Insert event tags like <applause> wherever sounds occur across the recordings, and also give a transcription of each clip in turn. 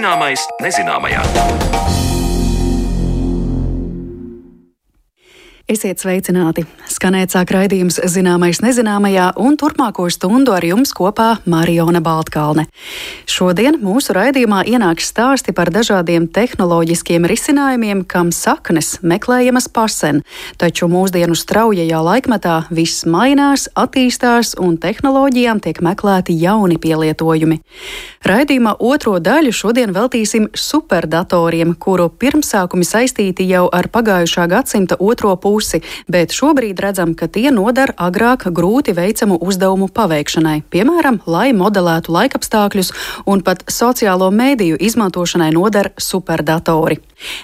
Zināmais nezināmajā. Esiet sveicināti! Skanēt sāk raidījums Zināmais nezināmajā, un turpmāko stundu ar jums kopā Mariona Baltkalne. Šodien mūsu raidījumā ienāks stāsti par dažādiem tehnoloģiskiem risinājumiem, kam saknes meklējamas pasen, taču mūsdienu straujajā laikmetā viss mainās, attīstās, un tehnoloģijām tiek meklēti jauni pielietojumi. Raidījuma otro daļu šodien veltīsim superdatoriem, kuru pirmsākumi saistīti jau ar pagājušā gadsimta otro pusi pusi, bet šobrīd redzam, ka tie nodara agrāk grūti veicamu uzdevumu paveikšanai, piemēram, lai modelētu laikapstākļus un pat sociālo mēdīju izmantošanai nodara superdatori.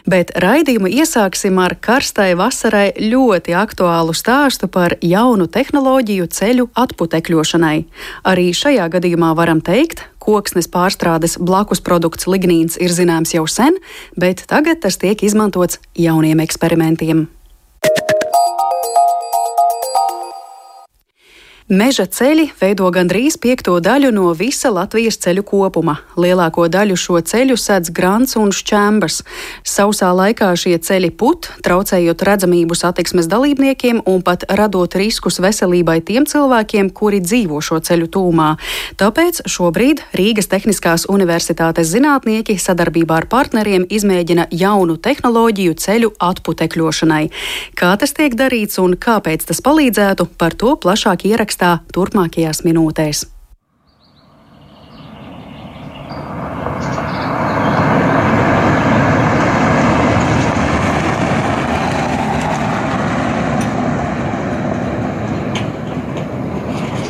Bet raidījumu iesāksim ar karstai vasarai ļoti aktuālu stāstu par jaunu tehnoloģiju ceļu atputekļošanai. Arī šajā gadījumā varam teikt, koksnes pārstrādes blakus produkts lignīns ir zināms jau sen, bet tagad tas tiek izmantots jauniem eksperimentiem. Meža ceļi veido gandrīz piekto daļu no visa Latvijas ceļu kopuma. Lielāko daļu šo ceļu sedz grants un šķembas. Sausā laikā šie ceļi put, traucējot redzamību satiksmes dalībniekiem un pat radot riskus veselībai tiem cilvēkiem, kuri dzīvo šo ceļu tūmā. Tāpēc šobrīd Rīgas Tehniskās Universitātes zinātnieki sadarbībā ar partneriem izmēģina jaunu tehnoloģiju ceļu atputekļošanai. Kā tas tiek darīts un kāpēc tas palīdzētu, par to plašāk ierakstīt ierakstā turpmākajās minūtēs.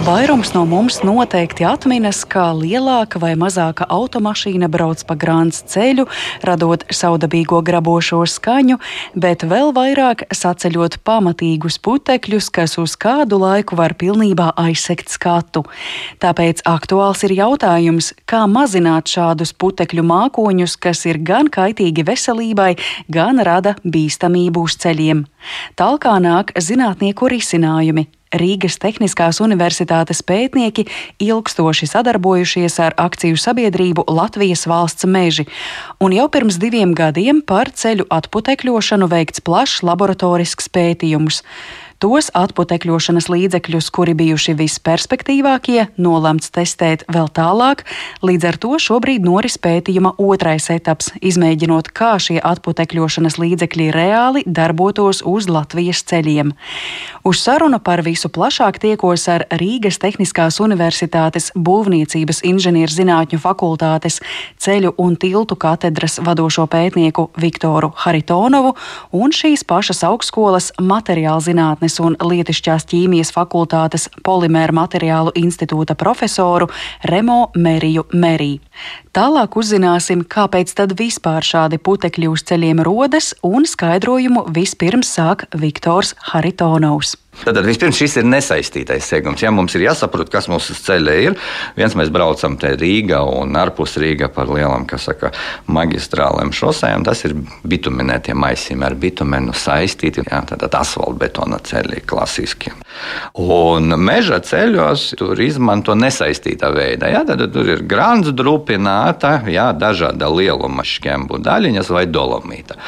Vairums no mums noteikti atminas, kā lielāka vai mazāka automašīna brauc pa grāns ceļu, radot saudabīgo grabošo skaņu, bet vēl vairāk saceļot pamatīgus putekļus, kas uz kādu laiku var pilnībā aizsegt skatu. Tāpēc aktuāls ir jautājums, kā mazināt šādus putekļu mākoņus, kas ir gan kaitīgi veselībai, gan rada bīstamību uz ceļiem. Tālāk nāk zinātnieku risinājumi, Rīgas Tehniskās Universitātes pētnieki ilgstoši sadarbojušies ar akciju sabiedrību Latvijas valsts meži, un jau pirms diviem gadiem par ceļu atputekļošanu veikts plašs laboratorisks pētījums. Tos atputekļošanas līdzekļus, kuri bijuši visperspektīvākie, nolemts testēt vēl tālāk, līdz ar to šobrīd noris pētījuma otrais etaps, izmēģinot, kā šie atputekļošanas līdzekļi reāli darbotos uz Latvijas ceļiem. Uz sarunu par visu plašāk tiekos ar Rīgas Tehniskās Universitātes būvniecības inženierzinātņu fakultātes ceļu un tiltu katedras vadošo pētnieku Viktoru Haritonovu un šīs pašas augstskolas materiāla zinātnes un lietišķās ķīmijas fakultātes polimēra materiālu institūta profesoru Remo Meriju Merī. Tālāk uzzināsim, kāpēc tad vispār šādi putekļi uz ceļiem rodas, un skaidrojumu vispirms sāk Viktors Haritonovs. Tad vispirms šis ir nesaistītais segums. Ja mums ir jāsaprot, kas mums uz ceļa ir, viens mēs braucam te Rīgā un ārpus Rīgā par lielām, kas saka, magistrālēm šosejām, tas ir bituminētie maisījumi ar bitumenu saistīti, jā, tātad asfaltbetona ceļi klasiski. Un meža ceļos tur izmanto nesaistītā veidā. Jā, tad tur ir grāns drupināta, jā, dažāda lieluma šķembu daļiņas vai dolomīta.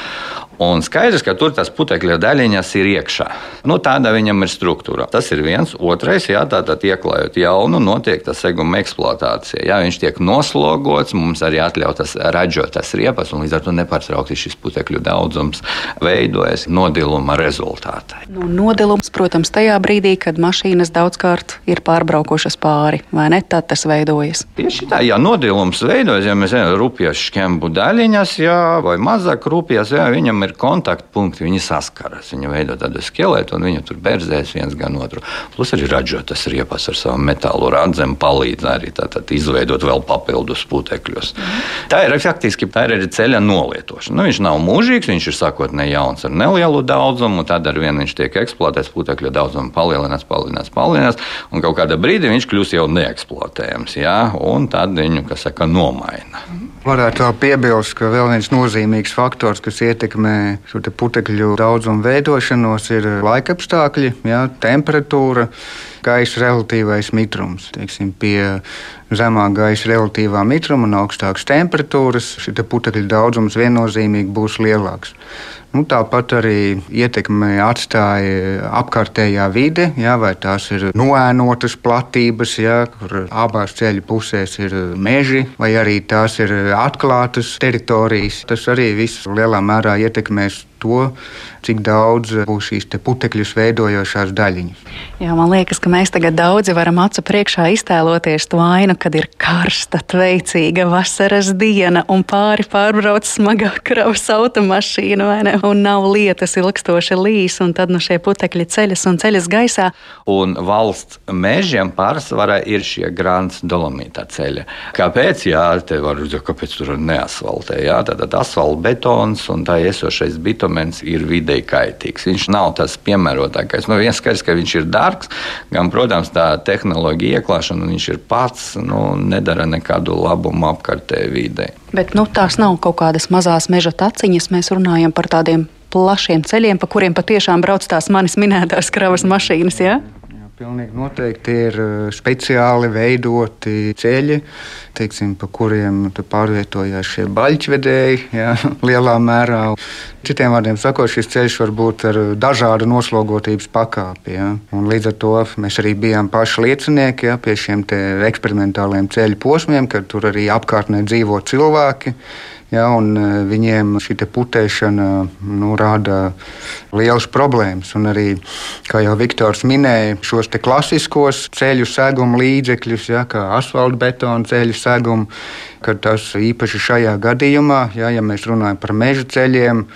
Un skaidrs, ka tur tas putekļa daļiņas ir iekšā. Nu, tāda viņam ir struktūra. Tas ir viens. Otrais, jā, tātad ieklājot jaunu, notiek tas seguma eksploatācija. Jā, viņš tiek noslogots, mums arī atļautas ražot tas riepas, un līdz ar to nepārtraukti šis putekļu daudzums veidojas nodiluma rezultātā. Nu, nodilums, protams, tajā brīdī, kad mašīnas daudzkārt ir pārbraukušas pāri, vai ne? Tad tas veidojas. Tieši tā, ja nodilums veidojas, ja mēs zinām, rupjas šķembu daļiņas, jā, vai mazāk rupjas, jā, viņam ir ir kontaktpunkti, viņi saskaras. Viņi veido tādu skeletu, un viņi tur bērzēs viens gan otru. Plus arī ražotas riepas ar savu metālu radzem palīdz arī tātad izveidot vēl papildus putekļus. Mm. Tā ir faktiski tā ir arī ceļa nolietošana. Nu, viņš nav mūžīgs, viņš ir sākotnēji jauns ar nelielu daudzumu, tad ar vienu viņš tiek eksploatēts, putekļu daudzums palielinās, palielinās, palielinās, un kaut kādā brīdī viņš kļūst jau neeksploatējams, jā, un tad viņu, kas saka, nomaina. Mm. Varētu vēl piebilst, ka vēl viens nozīmīgs faktors, kas ietekmē šo putekļu daudzumu veidošanos, ir laikapstākļi, jā, temperatūra gaisa relatīvais mitrums. Teiksim, pie zemā gaisa relatīvā mitruma un augstākas temperatūras šis putekļu daudzums viennozīmīgi būs lielāks. Nu, tāpat arī ietekme atstāja apkārtējā vide, jā, vai tās ir noēnotas platības, jā, kur abās ceļu pusēs ir meži, vai arī tās ir atklātas teritorijas. Tas arī viss lielā mērā ietekmēs to, cik daudz būs šīs putekļus veidojošās daļiņas. Jā, man liekas, ka mēs tagad daudzi varam acu priekšā iztēloties to ainu, kad ir karsta, tveicīga vasaras diena un pāri pārbrauc smagā kravas automašīna, vai ne? Un nav lietas ilgstoši līs, un tad nu šie putekļi ceļas un ceļas gaisā. Un valsts mežiem pārsvarā ir šie grāns dolomītā ceļa. Kāpēc? Jā, te var redzēt, kāpēc tur neasfaltē. Jā, tātad asfalta betons un tā iesošais bitons instruments ir videi kaitīgs. Viņš nav tas piemērotākais. Nu, viens skaidrs, ka viņš ir dārgs, gan, protams, tā tehnoloģija ieklāšana, viņš ir pats, nu, nedara nekādu labumu apkārtējai videi. Bet nu, tās nav kaut kādas mazās meža taciņas. Mēs runājam par tādiem plašiem ceļiem, pa kuriem patiešām brauc tās manis minētās kravas mašīnas. Ja? Pilnīgi noteikti ir eh, speciāli veidoti ceļi, teiksim, pa kuriem pārvietojās šie baļķvedēji jā, <laughs> lielā mērā. Citiem vārdiem sakot, šis ceļš var būt ar dažādu noslogotības pakāpi. Jā. Un līdz ar to mēs arī bijām paši liecinieki jā, pie šiem eksperimentāliem ceļu posmiem, kad tur arī apkārtnē dzīvo cilvēki. Ja, viņiem šī putēšana nu, rada lielas problēmas. Un arī, kā jau Viktors minēja, šos klasiskos ceļu seguma līdzekļus, ja, kā asfaltbetona ceļu segumu, kad tas īpaši šajā gadījumā, ja, ja mēs runājam par meža ceļiem,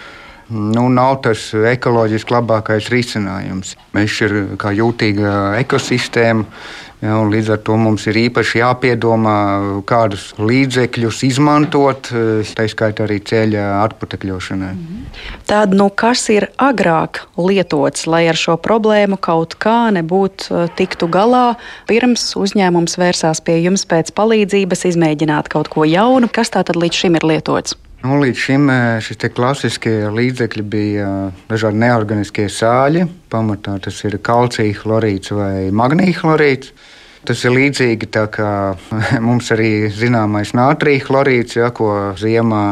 nu, nav tas ekoloģiski labākais risinājums. Mežs ir kā jūtīga ekosistēma. Ja, līdz ar to mums ir īpaši jāpiedomā, kādus līdzekļus izmantot, tā skaitā arī ceļa atputekļošanai. -hmm. Tad, nu, kas ir agrāk lietots, lai ar šo problēmu kaut kā nebūtu eh, tiktu galā, pirms uzņēmums vērsās pie jums pēc palīdzības, izmēģināt kaut ko jaunu? Kas tā tad līdz šim ir lietots? Nu, līdz šim eh, šie klasiskie līdzekļi bija eh, dažādi neorganiskie sāļi. Pamatā tas ir kalcija chlorīds vai magnīja chlorīds. Tas ir līdzīgi tā kā <laughs> mums arī zināmais nātrija chlorīds, ja, ko ziemā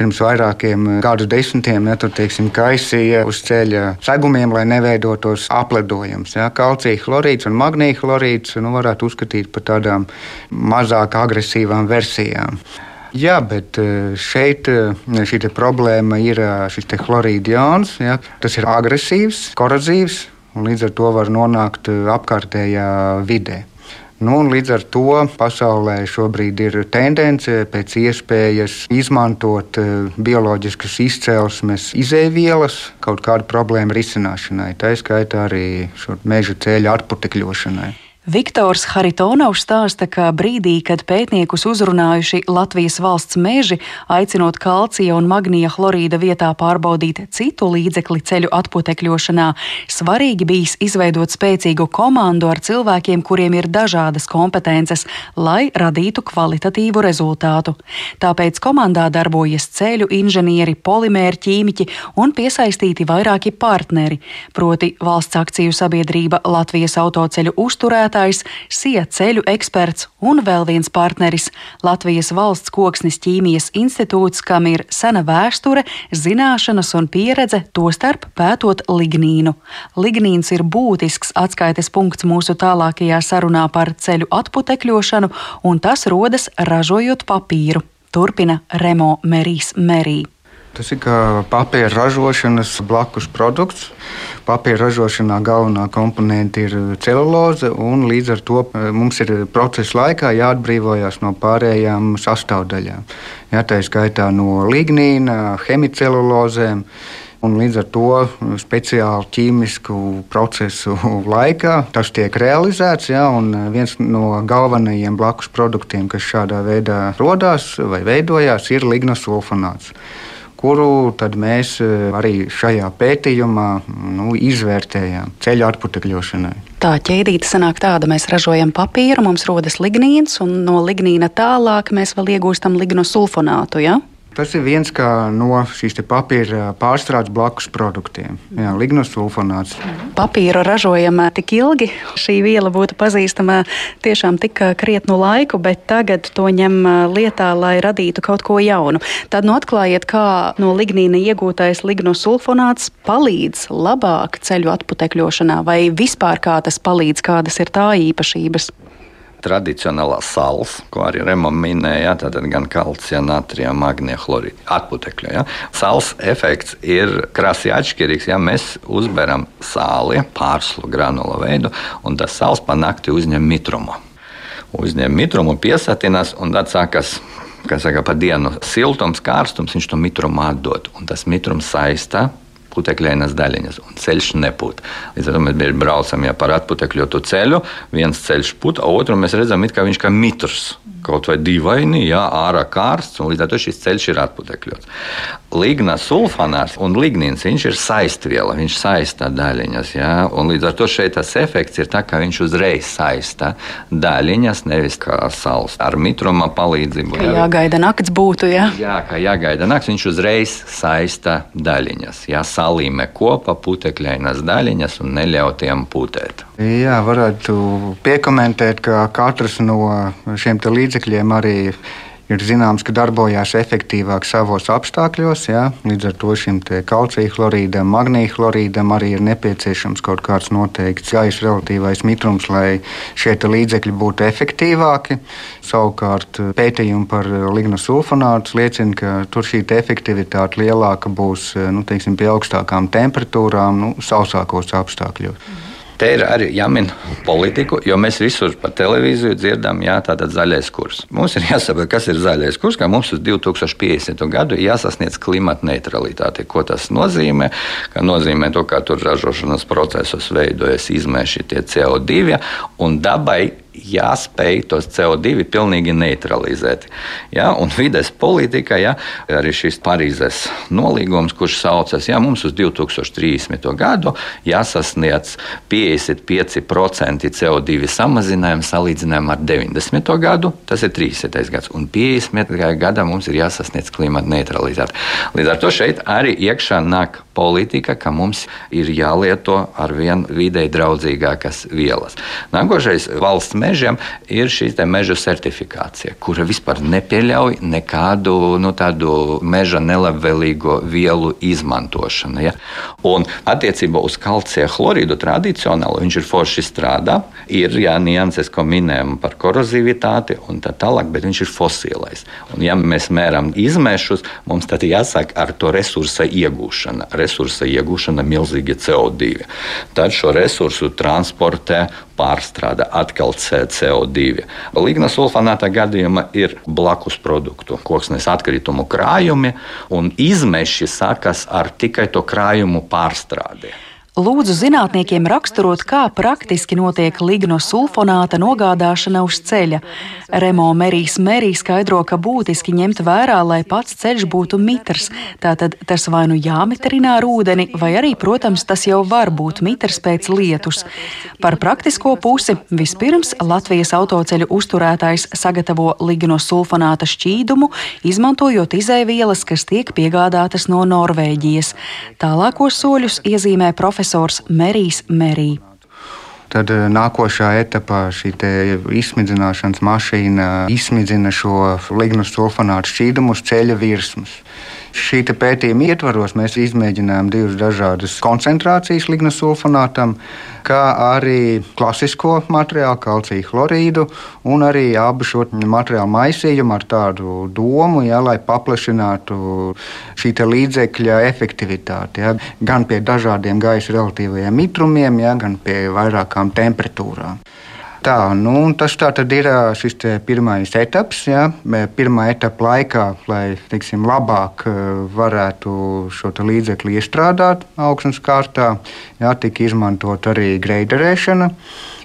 pirms vairākiem gadu desmitiem ja, tur, teiksim, kaisīja uz ceļa segumiem, lai neveidotos apledojums. Ja. Kalcija chlorīds un magnīja chlorīds nu, varētu uzskatīt par tādām mazāk agresīvām versijām. Jā, bet eh, šeit eh, šī problēma ir eh, šis chlorīda jauns. Ja, tas ir agresīvs, korozīvs līdz ar to var nonākt apkārtējā vidē. Nu, līdz ar to pasaulē šobrīd ir tendence pēc iespējas izmantot bioloģiskas izcelsmes izēvielas kaut kādu problēmu risināšanai, tā skaitā arī meža ceļa atputekļošanai. Viktors Haritonovs stāsta, ka brīdī, kad pētniekus uzrunājuši Latvijas valsts meži, aicinot kalcija un magnija chlorīda vietā pārbaudīt citu līdzekli ceļu atputekļošanā, svarīgi bijis izveidot spēcīgu komandu ar cilvēkiem, kuriem ir dažādas kompetences, lai radītu kvalitatīvu rezultātu. Tāpēc komandā darbojas ceļu inženieri, polimēri, ķīmiķi un piesaistīti vairāki partneri, proti valsts akciju sabiedrība Latvijas autoceļu uzturētāji vadītājs, SIA ceļu eksperts un vēl viens partneris - Latvijas valsts koksnes ķīmijas institūts, kam ir sena vēsture, zināšanas un pieredze, tostarp pētot lignīnu. Lignīns ir būtisks atskaites punkts mūsu tālākajā sarunā par ceļu atputekļošanu, un tas rodas ražojot papīru. Turpina Remo Merijs Merī. Tas ir kā papīra ražošanas blakus produkts. Papīra ražošanā galvenā komponente ir celuloze, un līdz ar to eh, mums ir procesa laikā jāatbrīvojas no pārējām sastāvdaļām. Jā, tā ir skaitā no lignīna, hemicelulozēm. Un līdz ar to speciālu ķīmisku procesu laikā tas tiek realizēts. Ja, viens no galvenajiem blakus produktiem, kas šādā veidā radās vai veidojās, ir lignosulfonāts kuru mēs e, arī šajā pētījumā nu, izvērtējām ceļu atputekļošanai. Tā ķēdīte sanāk tāda, mēs ražojam papīru, mums rodas lignīns, un no lignīna tālāk mēs vēl iegūstam lignosulfonātu. Ja? Tas ir viens no šīs papīra pārstrādes blakus produktiem. Jā, lignosulfonāts. Papīru ražojam tik ilgi, šī viela būtu pazīstama tiešām tik krietnu laiku, bet tagad to ņem lietā, lai radītu kaut ko jaunu. Tad nu atklājiet, kā no lignīna iegūtais lignosulfonāts palīdz labāk ceļu atputekļošanā, vai vispār kā tas palīdz, kādas ir tā īpašības tradicionālā sāls, ko arī Remam minēja, tātad gan kalcija, natrija, magnija, chlorīda, atputekļa. Ja. Sāls efekts ir krasi atšķirīgs, ja mēs uzberam sāli pārslu granula veidu, un tas sāls pa nakti uzņem mitrumu. Uzņem mitrumu, piesatinās, un tad sākas kas saka, pa dienu siltums, karstums, viņš to mitrumu atdod. Un tas mitrums saistā putekļainas daļiņas, un ceļš nepūt. Līdz ar to mēs braucam ja, par atputekļotu ceļu, viens ceļš pūt, o otru mēs redzam, ka viņš kā mitrs. Kaut vai dīvaini, jā, ārā kārsts, un līdz ar to šis ceļš ir atputekļots. Ligna sulfonāts un lignīns, viņš ir saistviela, viņš saista daļiņas, jā, un līdz ar to šeit tas efekts ir tā, ka viņš uzreiz saista daļiņas, nevis kā sals ar mitruma palīdzību. Jā, jāgaida nakts būtu, jā. Jā, kā jāgaida nakts, viņš uzreiz saista daļiņas, jā, salīmē kopā putekļainas daļiņas un neļauj tiem putēt. Jā, varētu piekomentēt, ka katrs no šiem līdzekļiem arī ir zināms, ka darbojās efektīvāk savos apstākļos. Jā. Līdz ar to šim kalcija chlorīdam, magnīja chlorīdam arī ir nepieciešams kaut kāds noteikts gaisa relatīvais mitrums, lai šie līdzekļi būtu efektīvāki. Savukārt pētījumi par lignosulfonātu liecina, ka tur šī efektivitāte lielāka būs nu, teiksim, pie augstākām temperatūrām, nu, sausākos apstākļos. Mhm. Te ir arī jāmin politiku, jo mēs visur pa televīziju dzirdam, jā, tātad zaļais kurs. Mums ir jāsaprot, kas ir zaļais kurs, ka mums uz 2050. gadu jāsasniedz klimata neutralitāte. Ko tas nozīmē? Ka nozīmē to, ka tur ražošanas procesos veidojas izmeši tie CO2 un dabai jāspēj tos CO2 pilnīgi neutralizēt. Ja? Un vides politika, ja? arī šis Parīzes nolīgums, kurš saucas, ja mums uz 2030. gadu jāsasniedz 55% CO2 samazinājumu salīdzinājumā ar 90. gadu, tas ir 30. gads, un 50. gadā mums ir jāsasniedz klimata neutralitāte. Līdz ar to šeit arī iekšā nāk politika, ka mums ir jālieto ar vien videi draudzīgākas vielas. Nākošais valsts mežiem ir šī meža certifikācija, kura vispār nepieļauj nekādu nu, tādu meža nelabvēlīgo vielu izmantošanu. Ja? Un attiecībā uz kalcija chlorīdu tradicionāli viņš ir forši strādā. Ir jā, nianses, ko minējām par korozivitāti un tā tālāk, bet viņš ir fosilais. Un, ja mēs mēram izmešus, mums tad jāsāk ar to resursa iegūšanu. Resursa iegūšana milzīgi CO2. Tad šo resursu transportē pārstrāde, atkal CO2. Ligna sulfonāta gadījumā ir blakus produktu, koksnes atkritumu krājumi, un izmeši sakas ar tikai to krājumu pārstrādi. Lūdzu zinātniekiem raksturot, kā praktiski notiek lignosulfonāta nogādāšana uz ceļa. Remo Merijs Merī skaidro, ka būtiski ņemt vērā, lai pats ceļš būtu mitrs. Tātad tas vai nu jāmitrinā ar ūdeni, vai arī, protams, tas jau var būt mitrs pēc lietus. Par praktisko pusi vispirms Latvijas autoceļu uzturētājs sagatavo lignosulfonāta šķīdumu, izmantojot izēvielas, kas tiek piegādātas no Norvēģijas. Tālākos soļus iezīmē profesors profesors Merijs Merī. Tad eh, nākošā etapā šī izsmidzināšanas mašīna izsmidzina šo lignu sulfonātu šķīdumu uz ceļa virsmas. Šī pētījuma ietvaros mēs izmēģinājām divas dažādas koncentrācijas lignosulfonātam, kā arī klasisko materiālu, kalciju chlorīdu, un arī abu šo materiālu maisījumu ar tādu domu, ja, lai paplašinātu šī līdzekļa efektivitāti. Ja, gan pie dažādiem gaisa relatīvajiem mitrumiem, ja, gan pie vairākām temperatūrām. Tā, nu, tas tā ir šis pirmais etaps. Ja, pirmā etapa laikā, lai teiksim, labāk varētu šo līdzekli iestrādāt augstnes kārtā, ja, tika izmantot arī greiderēšana.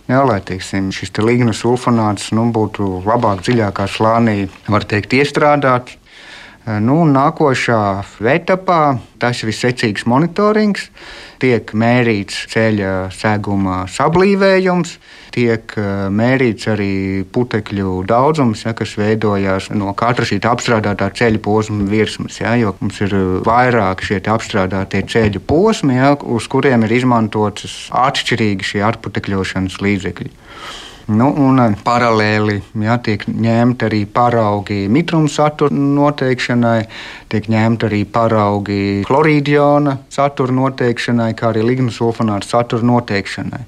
Jā, lai teiksim, šis te lignas sulfonāts nu, būtu labāk, dziļākā slānī, var teikt, iestrādāts. Nu, nākošā etapā tas ir secīgs monitorings. Tiek mērīts ceļa seguma sablīvējums, tiek mērīts arī putekļu daudzums, ja, kas veidojās no katra šī apstrādātā ceļa posma virsmas. Ja, mums ir vairāk šie apstrādātie ceļu posmi, ja, uz kuriem ir izmantotas atšķirīgi šie atputekļošanas līdzekļi. Nu, un paralēli ja, tiek ņemti arī paraugi mitruma satura noteikšanai, tiek ņemti arī paraugi chlorīdiona satura noteikšanai, kā arī lignosulfonāta satura noteikšanai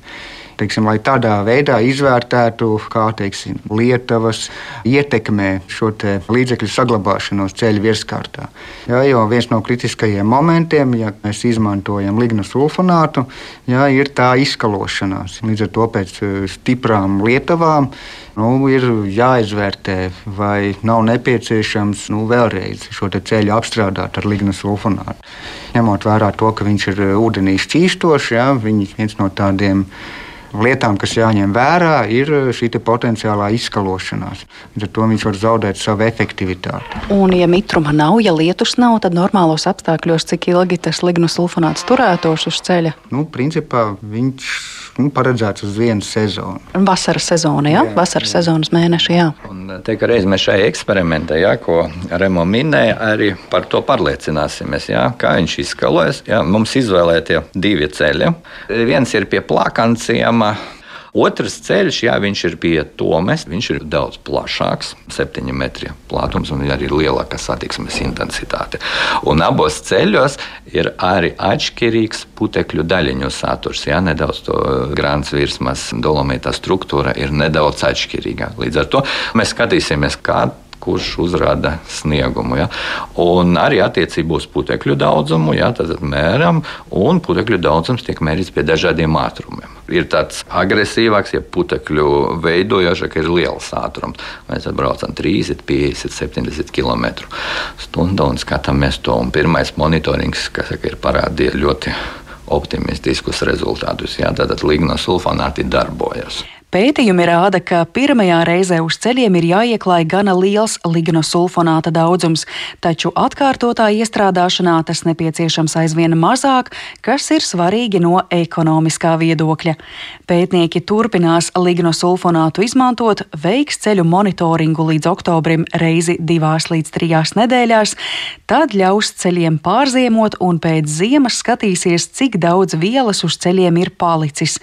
teiksim, lai tādā veidā izvērtētu, kā teiksim, Lietuvas ietekmē šo līdzekļu saglabāšanos ceļu virskārtā. Jā, jo viens no kritiskajiem momentiem, ja mēs izmantojam lignosulfonātu, jā, ir tā izskalošanās. Līdz ar to pēc eh, stiprām lietavām nu, ir jāizvērtē, vai nav nepieciešams nu, vēlreiz šo ceļu apstrādāt ar lignosulfonātu. Ņemot vērā to, ka viņš ir ūdenī šķīstošs, viņš ir viens no tādiem lietām, kas jāņem vērā, ir šī potenciālā izskalošanās. Līdz ar to viņš var zaudēt savu efektivitāti. Un, ja mitruma nav, ja lietus nav, tad normālos apstākļos, cik ilgi tas lignosulfonāts turētos uz ceļa? Nu, principā viņš nu, paredzēts uz vienu sezonu. Vasaras sezona, jā? jā vasaras jā. sezonas mēneši. Jā. Un te, reiz mēs šai eksperimentē, jā, ko Remo minēja, arī par to pārliecināsimies, jā, kā viņš izskalojas. Jā, mums izvēlētie divi ceļi. Viens ir pie plakanciem Otrs ceļš, jā, viņš ir pie Tomes, viņš ir daudz plašāks, 7 metri platums un arī lielāka satiksmes intensitāte. Un abos ceļos ir arī atšķirīgs putekļu daļiņu saturs. Jā, nedaudz to grāmatas virsmas dolomīta struktūra ir nedaudz atšķirīga. Līdz ar to mēs skatīsimies, kāda kurš uzrāda sniegumu. Ja? Un arī attiecībā uz putekļu daudzumu, ja, tad mēram, un putekļu daudzums tiek mērīts pie dažādiem ātrumiem. Ir tāds agresīvāks, ja putekļu veidojošāk ir liels ātrums. Mēs braucam 30, 50, 70 km/h un skatāmies to. Un pirmais monitorings, kas saka, ir parādījis ļoti optimistiskus rezultātus. Jā, tātad lignosulfonāti darbojas. Pētījumi rāda, ka pirmajā reizē uz ceļiem ir jāieklāj gana liels lignosulfonāta daudzums, taču atkārtotā iestrādāšanā tas nepieciešams aizvien mazāk, kas ir svarīgi no ekonomiskā viedokļa. Pētnieki turpinās lignosulfonātu izmantot, veiks ceļu monitoringu līdz oktobrim reizi divās līdz trijās nedēļās, tad ļaus ceļiem pārziemot un pēc ziemas skatīsies, cik daudz vielas uz ceļiem ir palicis.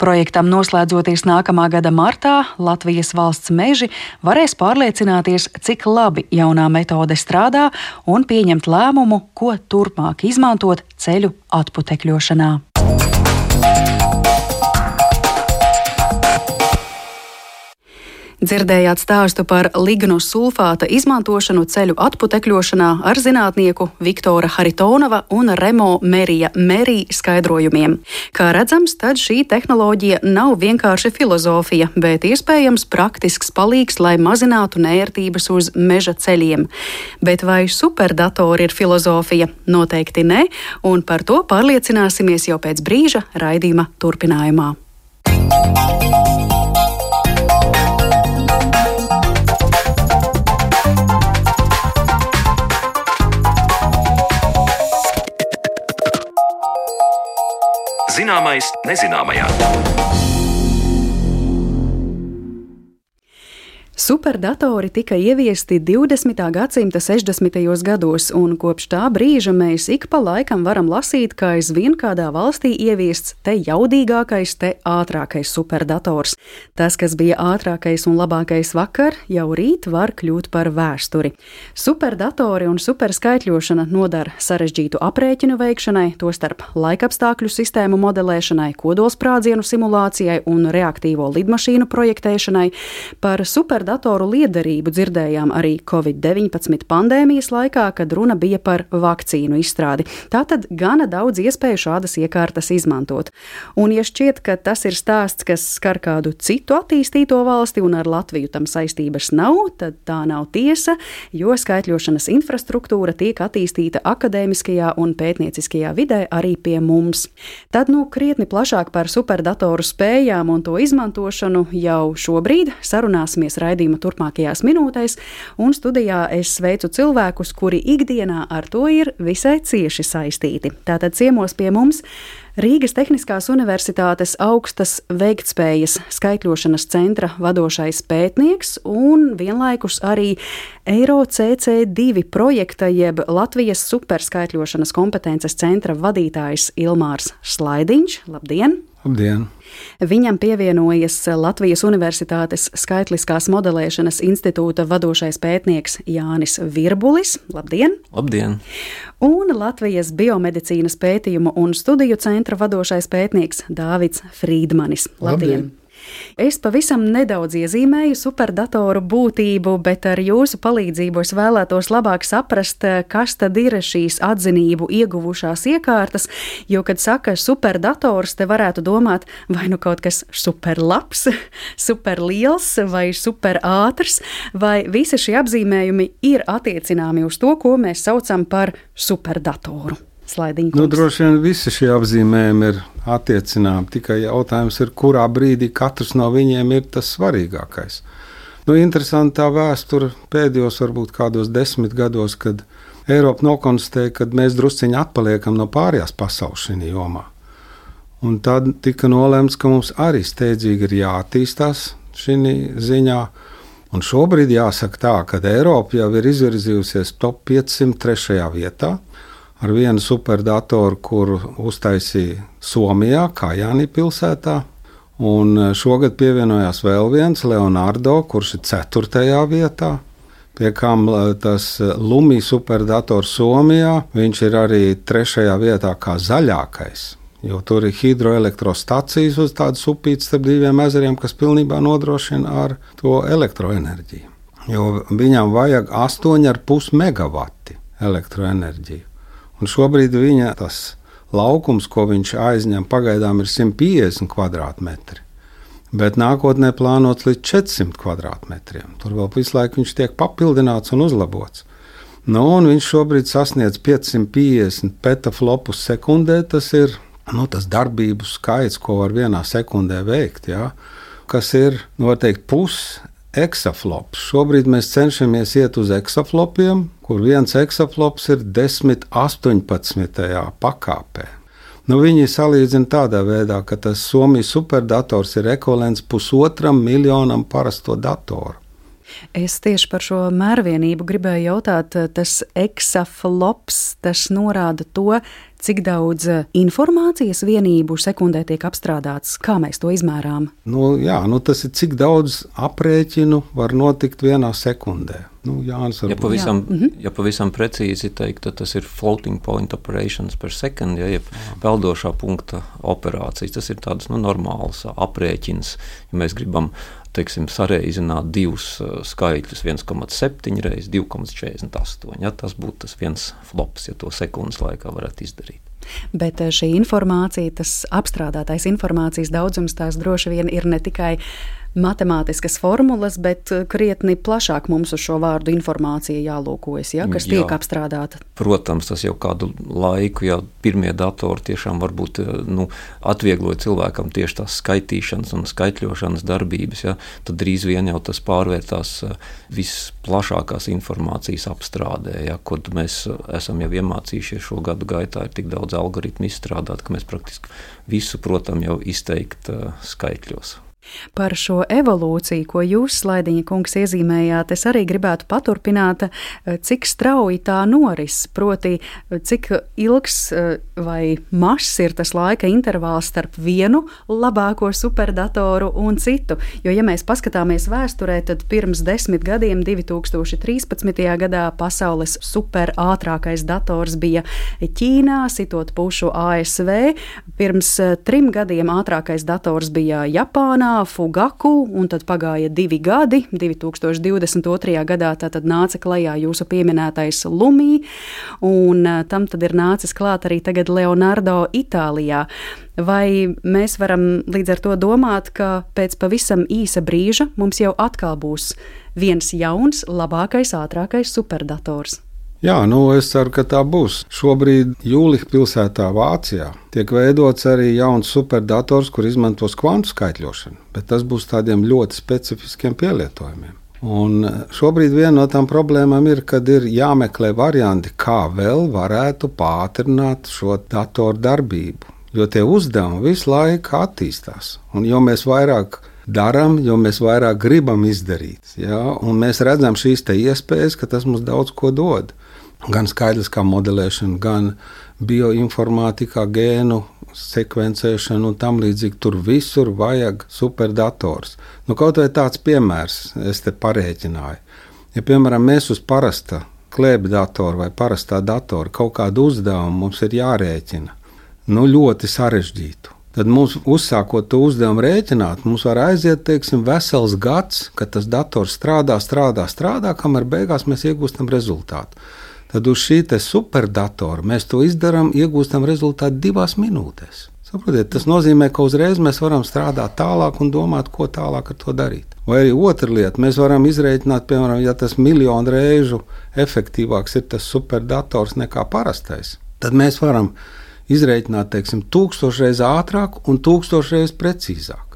Projektam noslēdzoties nākamā gada martā, Latvijas valsts meži varēs pārliecināties, cik labi jaunā metode strādā un pieņemt lēmumu, ko turpmāk izmantot ceļu atputekļošanā. Dzirdējāt stāstu par lignu sulfāta izmantošanu ceļu atputekļošanā ar zinātnieku Viktora Haritonova un Remo Merija Merī skaidrojumiem. Kā redzams, tad šī tehnoloģija nav vienkārši filozofija, bet iespējams praktisks palīgs, lai mazinātu nērtības uz meža ceļiem. Bet vai superdatori ir filozofija? Noteikti ne, un par to pārliecināsimies jau pēc brīža raidījuma turpinājumā. Zināmais nezināmajā. Superdatori tika ieviesti 20. gadsimta 60. gados, un kopš tā brīža mēs ik pa laikam varam lasīt, ka aizvien kādā valstī ieviests te jaudīgākais, te ātrākais superdators. Tas, kas bija ātrākais un labākais vakar, jau rīt var kļūt par vēsturi. Superdatori un superskaitļošana nodara sarežģītu aprēķinu veikšanai, tostarp laikapstākļu sistēmu modelēšanai, kodolsprādzienu simulācijai un reaktīvo lidmašīnu projektēšanai. Par superdatoriem datoru liederību dzirdējām arī Covid-19 pandēmijas laikā, kad runa bija par vakcīnu izstrādi. Tātad gana daudz iespēju šādas iekārtas izmantot. Un, ja šķiet, ka tas ir stāsts, kas skar kādu citu attīstīto valsti un ar Latviju tam saistības nav, tad tā nav tiesa, jo skaitļošanas infrastruktūra tiek attīstīta akadēmiskajā un pētnieciskajā vidē arī pie mums. Tad nu krietni plašāk par superdatoru spējām un to izmantošanu jau šobrīd sarunāsimies raidījumā raidījuma turpmākajās minūtēs, un studijā es sveicu cilvēkus, kuri ikdienā ar to ir visai cieši saistīti. Tātad ciemos pie mums Rīgas Tehniskās Universitātes augstas veiktspējas skaitļošanas centra vadošais pētnieks un vienlaikus arī Eiro CC2 projekta jeb Latvijas superskaitļošanas kompetences centra vadītājs Ilmārs Slaidiņš. Labdien! Labdien! Viņam pievienojas Latvijas Universitātes Skaitliskās modelēšanas institūta vadošais pētnieks Jānis Virbulis. Labdien! Labdien! Un Latvijas biomedicīnas pētījumu un studiju centra vadošais pētnieks Dāvids Frīdmanis. Labdien! Labdien. Es pavisam nedaudz iezīmēju superdatoru būtību, bet ar jūsu palīdzību es vēlētos labāk saprast, kas tad ir šīs atzinību ieguvušās iekārtas, jo, kad saka superdators, te varētu domāt, vai nu kaut kas superlabs, <laughs> superliels vai superātrs, vai visi šie apzīmējumi ir attiecināmi uz to, ko mēs saucam par superdatoru slaidiņu. Nu, droši vien visi šie apzīmējumi ir attiecināmi. Tikai jautājums ir, kurā brīdī katrs no viņiem ir tas svarīgākais. Nu, interesanti tā vēsture pēdējos, varbūt kādos desmit gados, kad Eiropa nokonstatēja, ka mēs drusciņi atpaliekam no pārējās pasaules šajā jomā. Un tad tika nolēmts, ka mums arī steidzīgi ir jāattīstās šī ziņā. Un šobrīd jāsaka tā, ka Eiropa jau ir izvirzījusies top 503. vietā ar vienu superdatoru, kuru uztaisīja Somijā, Kajāni pilsētā. Un e, šogad pievienojās vēl viens Leonardo, kurš ir 4. vietā. Pie kam e, tas e, Lumija superdators Somijā, viņš ir arī 3. vietā kā zaļākais. Jo tur ir hidroelektrostacijas uz tādas upītes starp diviem ezeriem, kas pilnībā nodrošina ar to elektroenerģiju. Jo viņam vajag 8,5 megawati elektroenerģiju. Un šobrīd viņa tas laukums, ko viņš aizņem, pagaidām ir 150 km2. Bet nākotnē plānots līdz 400 km2. Tur vēl visu laiku viņš tiek papildināts un uzlabots. Nu, un viņš šobrīd sasniedz 550 petaflopus sekundē. Tas ir nu, tas darbību skaits, ko var vienā sekundē veikt. Ja? Kas ir nu, teikt, pusi eksaflops. Šobrīd mēs cenšamies iet uz eksaflopiem, kur viens eksaflops ir 10, 18. pakāpē. Nu, viņi salīdzina tādā veidā, ka tas Somijas superdators ir ekvivalents pusotram miljonam parasto datoru. Es tieši par šo mērvienību gribēju jautāt. Tas eksaflops, tas norāda to, cik daudz informācijas vienību sekundē tiek apstrādāts, kā mēs to izmērām. Nu, jā, nu tas ir cik daudz aprēķinu var notikt vienā sekundē. Nu, Jānis, ja, pavisam, jā. Mhm. ja pavisam precīzi teikt, tad tas ir floating point operations per second, ja, jeb peldošā punkta operācijas. Tas ir tāds nu, normāls aprēķins, ja mēs gribam teiksim, sareizināt divus uh, skaitļus, 1,7 reizes 2,48. Ja, tas būtu tas viens flops, ja to sekundes laikā varētu izdarīt. Bet uh, šī informācija, tas apstrādātais informācijas daudzums, tās droši vien ir ne tikai matemātiskas formulas, bet eh, krietni plašāk mums uz šo vārdu informācija jālūkojas, ja, kas Jā, tiek apstrādāta. Protams, tas jau kādu laiku, ja pirmie datori tiešām varbūt eh, nu, atviegloja cilvēkam tieši tās skaitīšanas un skaitļošanas darbības, ja, tad drīz vien jau tas pārvērtās eh, visplašākās informācijas apstrādē, ja, kur mēs esam jau iemācījušies šo gadu gaitā, ir tik daudz algoritmu izstrādāt, ka mēs praktiski visu, protams, jau izteikt skaitļos. Par šo evolūciju, ko jūs, Slaidiņa kungs, iezīmējāt, es arī gribētu paturpināt, eh, cik strauji tā noris, proti, eh, cik ilgs eh, vai mazs ir tas laika intervāls starp vienu labāko superdatoru un citu. Jo, ja mēs paskatāmies vēsturē, tad pirms desmit gadiem, 2013. gadā, pasaules superātrākais dators bija Ķīnā, sitot pušu ASV. Pirms trim gadiem ātrākais dators bija Japānā. Fugaku, un tad pagāja divi gadi. 2022. gadā tātad nāca klajā jūsu pieminētais Lumī, un eh, tam tad ir nācis klāt arī tagad Leonardo Itālijā. Vai mēs varam līdz ar to domāt, ka pēc pavisam īsa brīža mums jau atkal būs viens jauns, labākais, ātrākais superdators? Jā, nu es ceru, ka tā būs. Šobrīd Jūlija pilsētā Vācijā tiek veidots arī jauns superdators, kur izmantos kvantu skaitļošanu, bet tas būs tādiem ļoti specifiskiem pielietojumiem. Un šobrīd viena no tām problēmām ir, kad ir jāmeklē varianti, kā vēl varētu pātrināt šo datoru darbību. Jo tie uzdevumi visu laiku attīstās. Un jo vairāk darām, jo mēs vairāk gribam izdarīt. Ja? Un mēs redzam šīs iespējas, ka tas mums daudz ko dod. Gan skaidriskā modelēšana, gan bioinformātikā, gēnu sekvencēšanu un tam līdzīgi. Tur visur vajag superdators. Nu, kaut vai tāds piemērs, es te parēķināju. Ja, piemēram, mēs uz parasta klēpja datora vai parastā datora kaut kādu uzdevumu mums ir jārēķina, nu, ļoti sarežģītu. Tad mums, uzsākot to uzdevumu rēķināt, mums var aiziet teiksim, vesels gads, kad tas dators strādā, strādā, strādā, kamēr beigās mēs iegūstam rezultātu. Tad uz šī superdatora mēs to izdarām, iegūstam rezultātu divās minūtēs. Saprotiet, tas nozīmē, ka uzreiz mēs varam strādāt tālāk un domāt, ko tālāk ar to darīt. Vai arī otra lieta, mēs varam izreikināt, piemēram, ja tas miljonu reižu efektīvāks ir tas superdators nekā parastais, tad mēs varam izreikināt, teiksim, tūkstošreiz ātrāk un tūkstošreiz precīzāk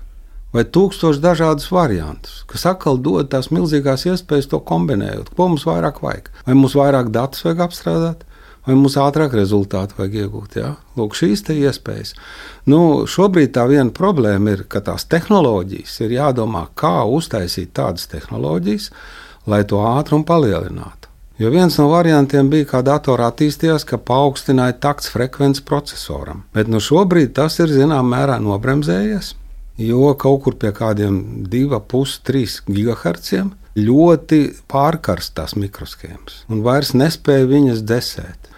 vai tūkstoši dažādus variantus, kas atkal dod tās milzīgās iespējas to kombinējot. Ko mums vairāk vajag? Vai mums vairāk datus vajag apstrādāt? Vai mums ātrāk rezultātu vajag iegūt? Ja? Lūk, šīs iespējas. Nu, šobrīd tā viena problēma ir, ka tās tehnoloģijas ir jādomā, kā uztaisīt tādas tehnoloģijas, lai to ātrumu palielinātu. Jo viens no variantiem bija, kā datorā attīstījās, ka paaugstināja takts frekvences procesoram. Bet nu šobrīd tas ir zināmā mērā nobremzējies jo kaut kur pie kādiem 2,5-3 GHz ļoti pārkarstās mikroshēmas un vairs nespēja viņas desēt.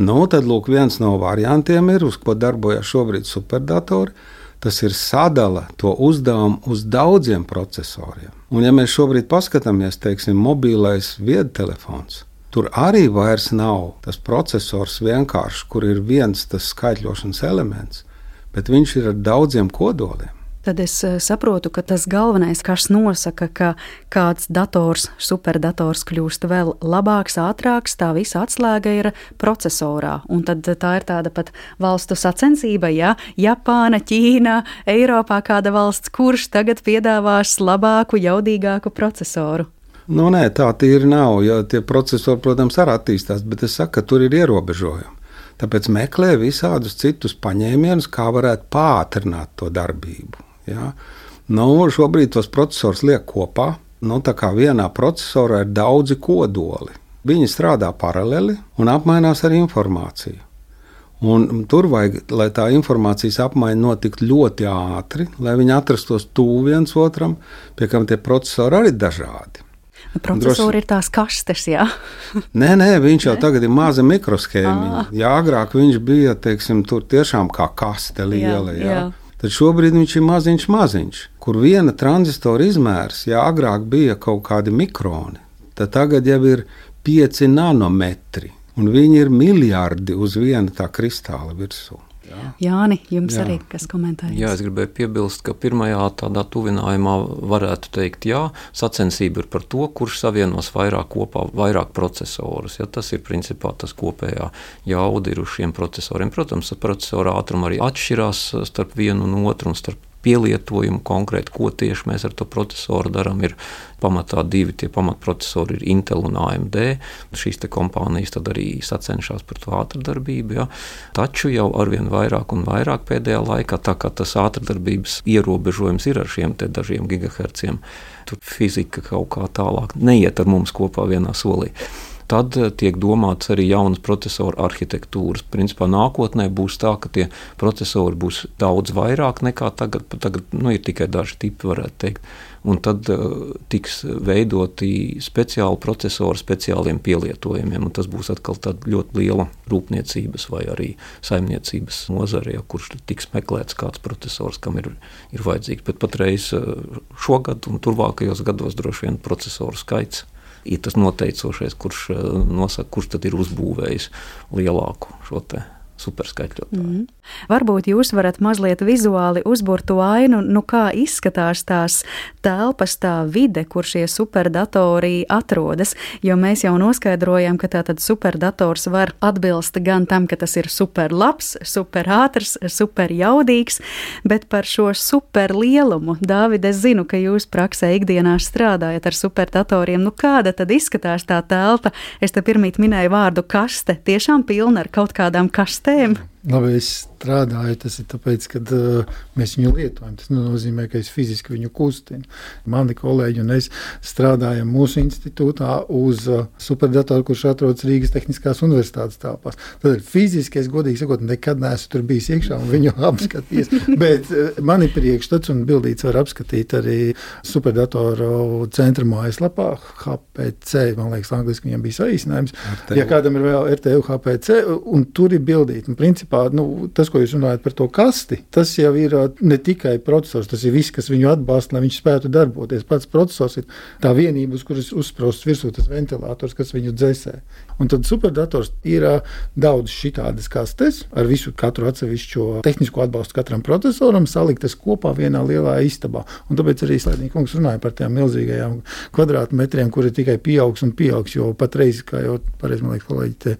Nu, tad lūk, viens no variantiem ir, uz ko darbojas šobrīd superdatori. Tas ir sadala to uzdevumu uz daudziem procesoriem. Un, ja mēs šobrīd paskatāmies, teiksim, mobilais viedtelefons, tur arī vairs nav tas processors vienkārši, kur ir viens tas skaitļošanas elements, bet viņš ir ar daudziem kodoliem tad es eh, saprotu, ka tas galvenais, kas nosaka, ka kāds dators, superdators kļūst vēl labāks, ātrāks, tā visa atslēga ir procesorā. Un tad tā ir tāda pat valstu sacensība, ja Japāna, Ķīna, Eiropā kāda valsts, kurš tagad piedāvās labāku, jaudīgāku procesoru. Nu, nē, tā tīri nav. Ja tie procesori, protams, arī attīstās, bet es saku, ka tur ir ierobežojumi. Tāpēc meklē visādus citus paņēmienus, kā varētu pātrināt to darbību. Ja? Nu, šobrīd tos procesors liek kopā. Nu, tā kā vienā procesorā ir daudzi kodoli. Viņi strādā paralēli un apmainās ar informāciju. Un tur vajag, lai tā informācijas apmaiņa notiktu ļoti ātri, lai viņi atrastos tuvu viens otram, pie kam tie procesori arī ir dažādi. Procesori Droši... ir tās kastes, jā. <laughs> nē, nē, viņš jau tagad ir maza mikroshēma. Jā, agrāk viņš bija, teiksim, tur tiešām kā kaste liela. Jā, jā. Jā. Tad šobrīd viņš ir maziņš, maziņš, kur viena tranzistora izmērs, ja agrāk bija kaut kādi mikroni, tad tagad jau ir 5 nanometri, un viņi ir miljardi uz viena tā kristāla virsmu. Jā. Jāni, jums jā. arī kas komentējas? Jā, es gribēju piebilst, ka pirmajā tādā tuvinājumā varētu teikt, jā, sacensība ir par to, kurš savienos vairāk kopā, vairāk procesorus. Ja, tas ir principā tas kopējā jauda ir uz šiem procesoriem. Protams, procesora ātruma arī atšķirās starp vienu un otru un starp pielietojumu konkrēti, ko tieši mēs ar to procesoru darām. Ir pamatā divi tie pamatprocesori, ir Intel un AMD. Šīs kompānijas arī sacenšas par to ātrdarbību. Ja. Taču jau arvien vairāk un vairāk pēdējā laikā, tā kā tas ātrdarbības ierobežojums ir ar šiem dažiem gigahertziem, tur fizika kaut kā tālāk neiet ar mums kopā vienā solī tad eh, tiek domāts arī jaunas procesoru arhitektūras. Principā nākotnē būs tā, ka tie procesori būs daudz vairāk nekā tagad. Tagad nu, ir tikai daži tipi, varētu teikt. Un tad uh, tiks veidoti speciāli procesori speciāliem pielietojumiem. Tas būs atkal ļoti liela rūpniecības vai arī saimniecības nozare, ja, kurš tiks meklēts kāds procesors, kam ir, ir vajadzīgs. Bet patreiz uh, šogad un turpmākajos gados droši vien procesoru skaits ir tas noteicošais, kurš eh, nosaka, kurš tad ir uzbūvējis lielāku šo superskaitļotāju. Mm. Varbūt jūs varat mazliet vizuāli uzbūrt to ainu, nu kā izskatās tās telpas, tā vide, kur šie superdatori atrodas, jo mēs jau noskaidrojam, ka tātad superdators var atbilst gan tam, ka tas ir superlabs, superātrs, superjaudīgs, bet par šo superlielumu, Dāvid, es zinu, ka jūs praksē ikdienā strādājat ar superdatoriem. Nu, kāda tad izskatās tā telpa? Es te pirmīt minēju vārdu kaste, tiešām pilna ar kaut kādām kastēm. Labi, es strādāju, tas ir tāpēc, ka uh, mēs viņu lietojam. Tas nenozīmē, ka es fiziski viņu kustinu. Mani kolēģi un es strādājam mūsu institūtā uz uh, superdatoru, kurš atrodas Rīgas Tehniskās Universitātes telpās. Tad fiziski es godīgi sakot, nekad neesmu tur bijis iekšā un viņu <laughs> apskatījis. Bet uh, man ir priekšstats un bildīts var apskatīt arī superdatoru centra mājaslapā HPC. Man liekas, angliski viņam bija saīsinājums. RTU. Ja kādam ir vēl RTU HPC, un tur ir bildīti. Principā, nu, tas, ko jūs runājat par to kasti, tas jau ir ne tikai processors, tas ir viss, kas viņu atbalsta, lai viņš spētu darboties. Pats processors ir tā vienība, uz kuras uzsprāstas virsū tas ventilators, kas viņu dzēsē. Un tad superdators ir daudz šitādas kastes ar visu katru atsevišķo tehnisko atbalstu katram procesoram, saliktas kopā vienā lielā istabā. Un tāpēc arī Slēdņika kungs runāja par tām milzīgajām kvadrātmetriem, kuri tikai pieaugs un pieaugs, jo patreiz, kā jau pareizi man liekas, kolēģi te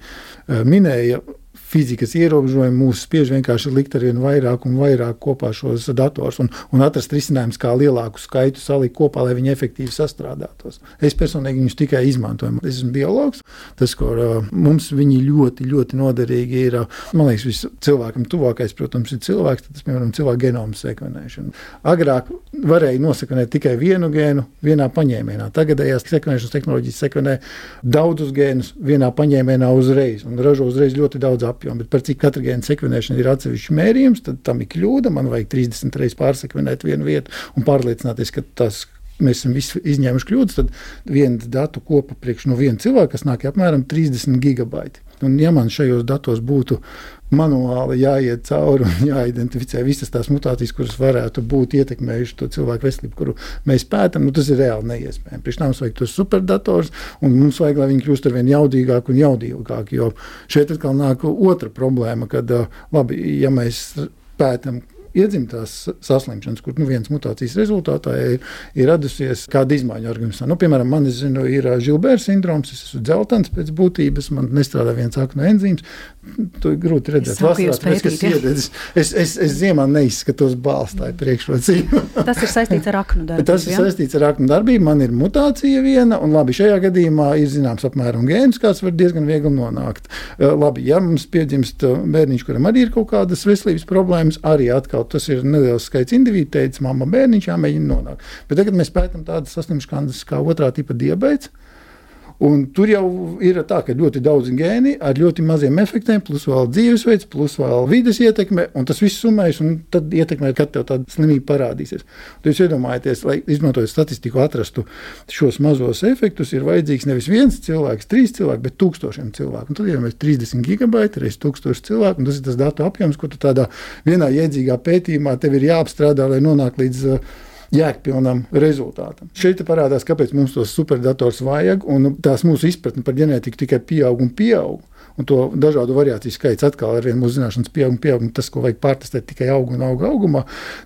minēja, fizikas ierobežojumi mūs spiež vienkārši likt ar vien vairāk un vairāk kopā šos datorus un, un atrast risinājumus, kā lielāku skaitu salikt kopā, lai viņi efektīvi sastrādātos. Es personīgi viņus tikai izmantoju. Es esmu biologs. Tas, ko uh, mums viņi ļoti, ļoti noderīgi ir, uh, man liekas, cilvēkam tuvākais, protams, ir cilvēks, tas, piemēram, cilvēka genoma sekvenēšana. Agrāk varēja nosekvenēt tikai vienu gēnu vienā paņēmienā. Tagadējās sekvenēšanas tehnoloģijas sekvenē daudzus gēnus vienā paņēmienā uzreiz un ražo uzreiz ļoti daudz apziņu apjomu. Bet par cik katra gēna sekvenēšana ir atsevišķs mērījums, tad tam ir kļūda. Man vajag 30 reizes pārsekvenēt vienu vietu un pārliecināties, ka tas mēs esam izņēmuši kļūdas, tad viena datu kopa priekš no viena cilvēka, kas nāk apmēram 30 gigabaiti. Un, ja man šajos datos būtu manuāli jāiet cauri un <laughs> jāidentificē visas tās mutācijas, kuras varētu būt ietekmējušas to cilvēku veselību, kuru mēs pētām, nu, tas ir reāli neiespējami. Priekš mums vajag tos superdators, un mums vajag, lai viņi kļūst ar vien jaudīgāki un jaudīgāki. Jo šeit atkal nāk otra problēma, kad labi, ja mēs pētām iedzimtās saslimšanas, kur nu, vienas mutācijas rezultātā ir, ir radusies kāda izmaiņa organismā. Nu, piemēram, man zinu, ir Žilbēra sindroms, es esmu dzeltens pēc būtības, man nestrādā viens aknu enzīms. To ir grūti redzēt. Vasarā, pēc, iededz, es, es, es ziemā neizskatos balstāju priekšrocību. Tas ir saistīts ar aknu darbību. Tas ir saistīts ar aknu darbību. Man ir mutācija viena, un labi, šajā gadījumā ir zināms apmēram gēns, kāds var diezgan viegli nonākt. Labi, ja mums piedzimst bērniņš, kuram arī ir kaut kādas veselības problēmas, arī atkal tas ir neliels skaits individu, teica, mamma bērniņš jāmēģina nonākt. Bet tagad mēs pētām tādas saslimšanas kā otrā tipa diabetes Un tur jau ir tā, ka ļoti daudz gēni ar ļoti maziem efektiem, plus vēl dzīvesveids, plus vēl vidas ietekme, un tas viss summējas, un tad ietekmē, kad tev tāda slimība parādīsies. Tad jūs iedomājaties, lai izmantojot statistiku, atrastu šos mazos efektus, ir vajadzīgs nevis viens cilvēks, trīs cilvēki, bet tūkstošiem cilvēku. Un tad, ja mēs 30 gigabaiti reizes tūkstoši cilvēku, un tas ir tas datu apjoms, ko tu tādā vienā iedzīgā pētījumā tev ir jāapstrādā, lai nonāktu līdz uh, jēgpilnam rezultātam. Šeit parādās, kāpēc mums tos superdators vajag, un tās mūsu izpratne par ģenētiku tikai pieaug un pieaug un to dažādu variāciju skaits atkal vienu mūsu zināšanas pieaugumu, pieaugumu, tas, ko vajag pārtestēt tikai aug un aug augumā,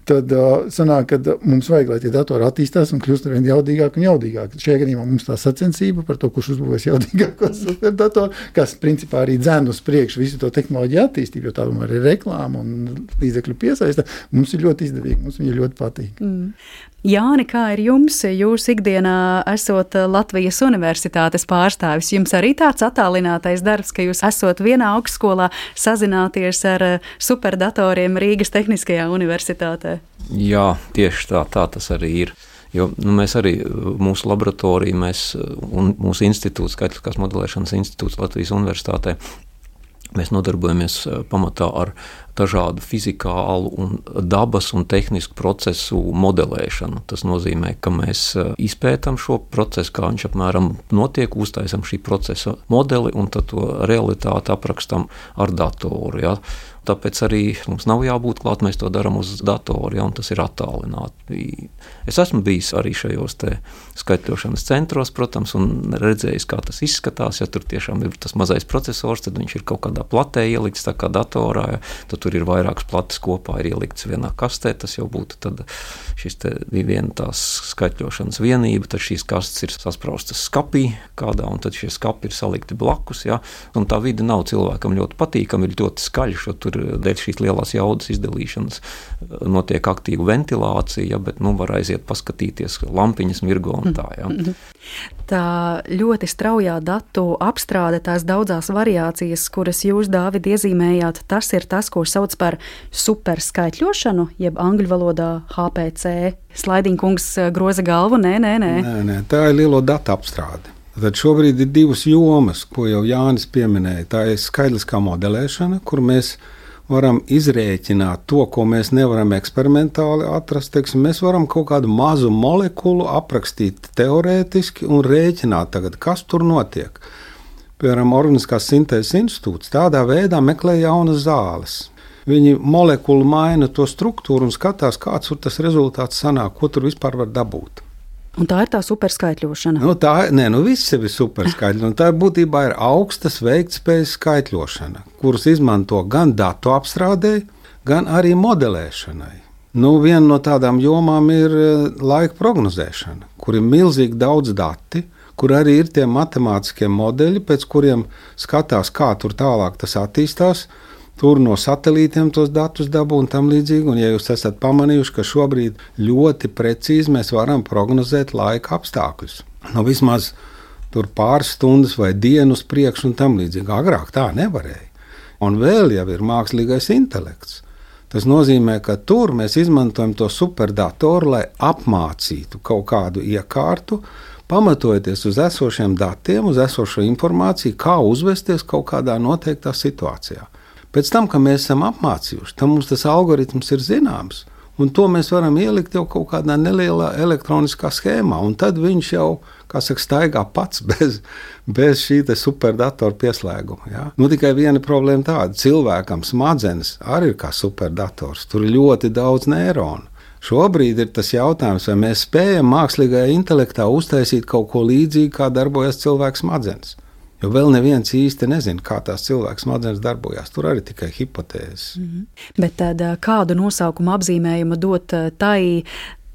tad uh, sanāk, ka mums vajag, lai tie datori attīstās un kļūst ar vien jaudīgāk un jaudīgāk. Šajā gadījumā mums tā sacensība par to, kurš uzbūvēs jaudīgāko <laughs> superdatoru, kas principā arī dzēn uz priekšu visu to tehnoloģiju attīstību, jo tā tomēr ir reklāma un līdzekļu piesaista. Mums ir ļoti izdevīgi, mums viņa ļoti patīk. Mm. Jāni, kā ir jums? Jūs ikdienā esat Latvijas Universitātes pārstāvis. Jums arī tāds attālinātais darbs, ka jūs esat vienā augstskolā sazināties ar superdatoriem Rīgas Tehniskajā universitātē. Jā, tieši tā, tā tas arī ir. Jo, nu, mēs arī mūsu laboratoriju, mēs, un mūsu institūts, Skaitliskās modelēšanas institūts Latvijas Universitātē, mēs nodarbojamies pamatā ar dažādu fizikālu, un dabas un tehnisku procesu modelēšanu. Tas nozīmē, ka mēs e, izpētām šo procesu, kā viņš apmēram notiek, uztaisām šī procesa modeli un to realitāti aprakstam ar datoru. Ja. Tāpēc arī mums nav jābūt klāt, mēs to darām uz datora, ja, un tas ir attālināti. Es esmu bijis arī šajos skaitļošanas centros, protams, un redzējis, kā tas izskatās. Ja tur tiešām ir tas mazais processors, tad viņš ir kaut kādā platē ielikts, tā kā datorā. Ja, tad tur ir vairākas plates kopā, ieliktas vienā kastē. Tas jau būtu šis viena tās skaitļošanas vienība. Tad šīs kastes ir saspraustas skapī kādā, un tad šie skapi ir salikti blakus. Ja? Un tā vide nav cilvēkam ļoti patīkama, ir ļoti skaļa, jo tur dēļ šīs lielās jaudas izdalīšanas notiek aktīva ventilācija, ja? bet nu, var aiziet paskatīties, lampiņas mirgo un tā. Ja? Tā ļoti straujā datu apstrāde, tās daudzās variācijas, kuras jūs, Dāvid, iezīmējāt, tas ir tas, ko sauc par superskaitļošanu, jeb angļu valodā HPC. Slaidīņkungs eh, groza galvu, nē, nē, nē. nē, nē tā ir lielo datu apstrāde. Tad šobrīd ir divas jomas, ko jau Jānis pieminēja. Tā ir skaidriskā modelēšana, kur mēs varam izrēķināt to, ko mēs nevaram eksperimentāli atrast. Teiksim, mēs varam kaut kādu mazu molekulu aprakstīt teorētiski un rēķināt, tagad, kas tur notiek. Piemēram, Organiskās sintēzes institūts tādā veidā meklē jaunas zāles. Viņi molekulu maina to struktūru un skatās, kāds ir tas rezultāts, sanāk, ko tur vispār var dabūt. Un tā ir tā superskaitļošana. Nu, tā nē, nu viss ir superskaitļošana. Tā būtībā ir augstas veiktspējas skaitļošana, kuras izmanto gan datu apstrādēji, gan arī modelēšanai. Nu, viena no tādām jomām ir eh, laika prognozēšana, kur ir milzīgi daudz dati, kur arī ir tie matemātiskie modeļi, pēc kuriem skatās, kā tur tālāk tas attīstās tur no satelītiem tos datus dabū un tam līdzīgi. Un, ja jūs esat pamanījuši, ka šobrīd ļoti precīzi mēs varam prognozēt laika apstākļus, nu, vismaz tur pāris stundas vai dienu uz priekšu un tam līdzīgi. Agrāk tā nevarēja. Un vēl jau ir mākslīgais intelekts. Tas nozīmē, ka tur mēs izmantojam to superdatoru, lai apmācītu kaut kādu iekārtu, pamatojoties uz esošiem datiem, uz esošo informāciju, kā uzvesties kaut kādā noteiktā situācijā. Pēc tam, kad mēs esam apmācījuši, tad mums tas algoritms ir zināms. Un to mēs varam ielikt jau kaut kādā nelielā elektroniskā schēmā, tad viņš jau, kā saka, staigā pats <laughs> bez, bez šī superdatora pieslēguma. Ja? Nu, tikai viena problēma tāda, cilvēkam smadzenes arī ir kā superdators, tur ir ļoti daudz neironu. Šobrīd ir tas jautājums, vai mēs spējam mākslīgajā intelektā uztaisīt kaut ko līdzīgu, kā darbojas cilvēka smadzenes. Jo vēl neviens īsti nezina, kā tās cilvēka smadzenes darbojas. Tur arī tikai hipotēzes. Mm -hmm. Bet tad, kādu nosaukumu apzīmējumu dot tai